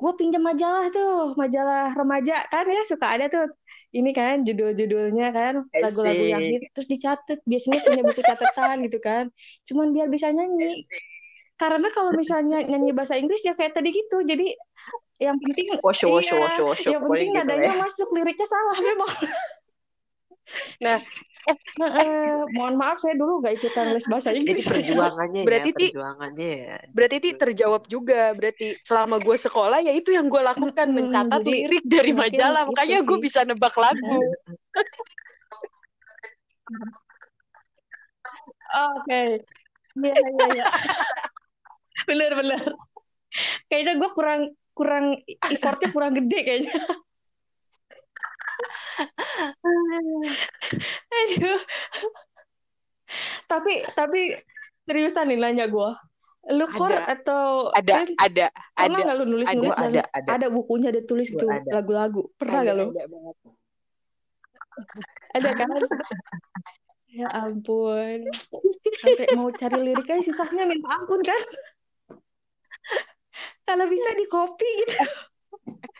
gue pinjam majalah tuh, majalah remaja kan ya suka ada tuh. Ini kan judul-judulnya kan lagu-lagu yang hit terus dicatat. Biasanya punya buku catatan gitu kan. Cuman biar bisa nyanyi. Karena kalau misalnya nyanyi bahasa Inggris ya kayak tadi gitu. Jadi yang penting washo, washo, washo, washo, yang penting gitu nadanya ya. masuk liriknya salah memang. Nah, eh, mohon maaf saya dulu gak ikutan les bahasa Inggris. Jadi perjuangannya ya, berarti ya, perjuangannya ya. Berarti ti terjawab juga. Berarti selama gue sekolah ya itu yang gue lakukan hmm, mencatat jadi, lirik dari majalah. Makanya gue bisa nebak lagu. Oke. Iya iya iya. bener bener. Kayaknya gue kurang kurang effortnya kurang gede kayaknya. Aduh. tapi tapi seriusan nih nanya gue. Lu kor Ada. atau Ada, Rin, ada, pernah ada. nggak lu nulis Ada. nulis Gua ada, ada. ada bukunya ada tulis Gua gitu ada. lagu-lagu pernah Ada, nggak lu ada ada kan ya ampun sampai mau cari liriknya susahnya minta ampun kan kalau bisa di copy gitu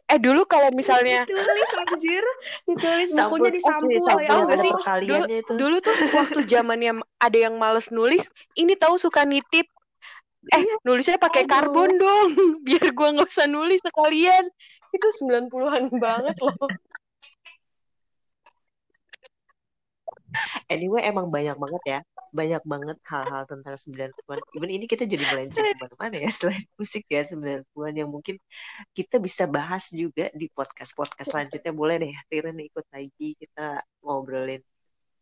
Eh dulu kalau misalnya ditulis anjir ditulis bukunya oke, disampul sampul ya nggak ada sih? perkaliannya itu. dulu tuh waktu zamannya ada yang males nulis, ini tahu suka nitip. Eh, nulisnya pakai Aduh. karbon dong, biar gua nggak usah nulis sekalian. Itu 90-an banget loh. Anyway, emang banyak banget ya. Banyak banget hal-hal tentang 90-an. Even ini kita jadi melenceng ke mana-mana ya. Selain musik ya 90-an yang mungkin kita bisa bahas juga di podcast-podcast selanjutnya. Boleh deh, Ririn ikut lagi. Kita ngobrolin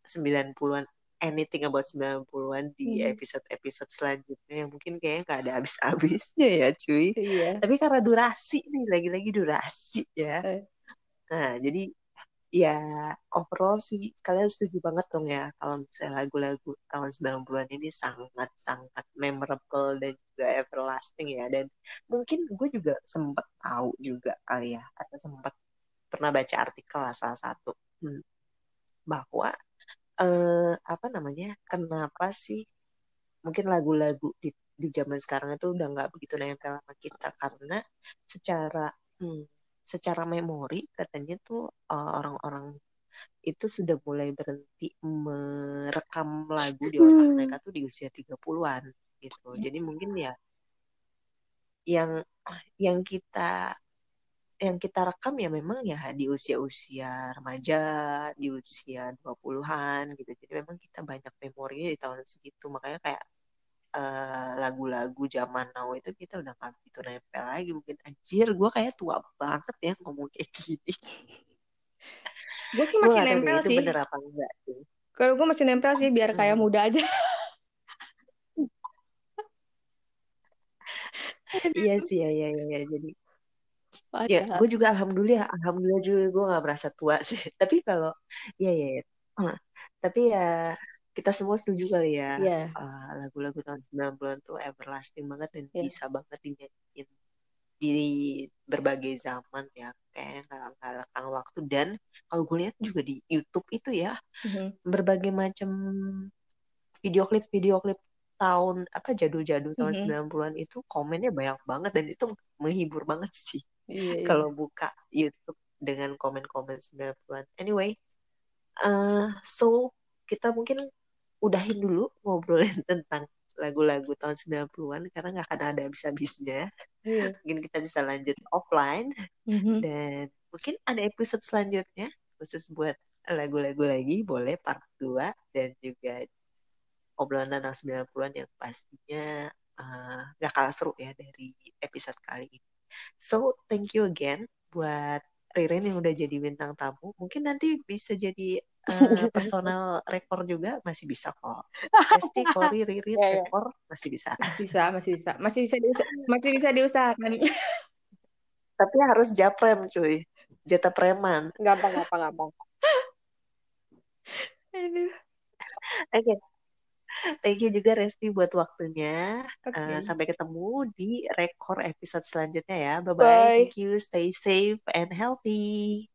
90-an. Anything about 90-an di Hmm. episode-episode selanjutnya yang mungkin kayaknya gak ada habis-habisnya ya cuy. iya Tapi karena durasi nih, lagi-lagi durasi ya. Eh. Nah, jadi ya overall sih kalian setuju banget dong ya kalau misalnya lagu-lagu tahun 90-an ini sangat-sangat memorable dan juga everlasting ya. Dan mungkin gue juga sempat tahu juga kali ya, atau sempat pernah baca artikel lah salah satu. Hmm, bahwa eh, apa namanya, kenapa sih mungkin lagu-lagu di di zaman sekarang itu udah nggak begitu nempel sama kita. Karena secara hmm, secara memori katanya tuh uh, orang-orang itu sudah mulai berhenti merekam lagu di otak Hmm. mereka tuh di usia 30-an gitu. Jadi mungkin ya yang yang kita yang kita rekam ya memang ya di usia-usia remaja, di usia 20-an gitu. Jadi memang kita banyak memorinya di tahun segitu. Makanya kayak eh, lagu-lagu zaman now itu kita udah gak begitu nempel lagi. Mungkin anjir gue kayak tua banget ya ngomong kayak gini. gue sih masih deh nempel sih bener apa enggak sih. kalau gue masih nempel sih biar kayak Hmm. muda aja Iya sih, ya, ya, ya, ya. Jadi ya Padahal. gue juga alhamdulillah, alhamdulillah juga gue gak merasa tua sih. Tapi kalau ya ya, ya. Hmm. Tapi ya kita semua setuju kali ya Iya. eh, lagu-lagu tahun 90-an tuh everlasting banget dan Iya. bisa banget dinyanyiin di berbagai zaman ya kayaknya nggak lekang waktu dan kalau gue lihat juga di YouTube itu ya Mhm. berbagai macam video klip video klip tahun apa jadul-jadul tahun Mhm. 90-an itu komennya banyak banget dan itu menghibur banget sih Iya, iya. kalau buka YouTube dengan komen-komen 90-an. Anyway, eh so kita mungkin udahin dulu ngobrolin tentang lagu-lagu tahun 90-an karena nggak akan ada habis-habisnya. Iya. Mungkin kita bisa lanjut offline Mhm. dan mungkin ada episode selanjutnya khusus buat lagu-lagu lagi boleh part 2 dan juga obrolan tentang 90-an yang pastinya nggak kalah seru ya dari episode kali ini. So, thank you again buat Ririn yang udah jadi bintang tamu. Mungkin nanti bisa jadi eh, personal rekor juga masih bisa kok. Pasti Kori, Ririn, Iya, iya. rekor masih bisa. bisa masih bisa masih bisa masih bisa diusahakan Tapi harus japrem cuy. Jatah preman. Gampang, gampang, gampang. Aduh. Oke. Thank you juga Resti buat waktunya. Oke. Eh, sampai ketemu di rekor episode selanjutnya ya. Bye-bye. Bye. Thank you. Stay safe and healthy.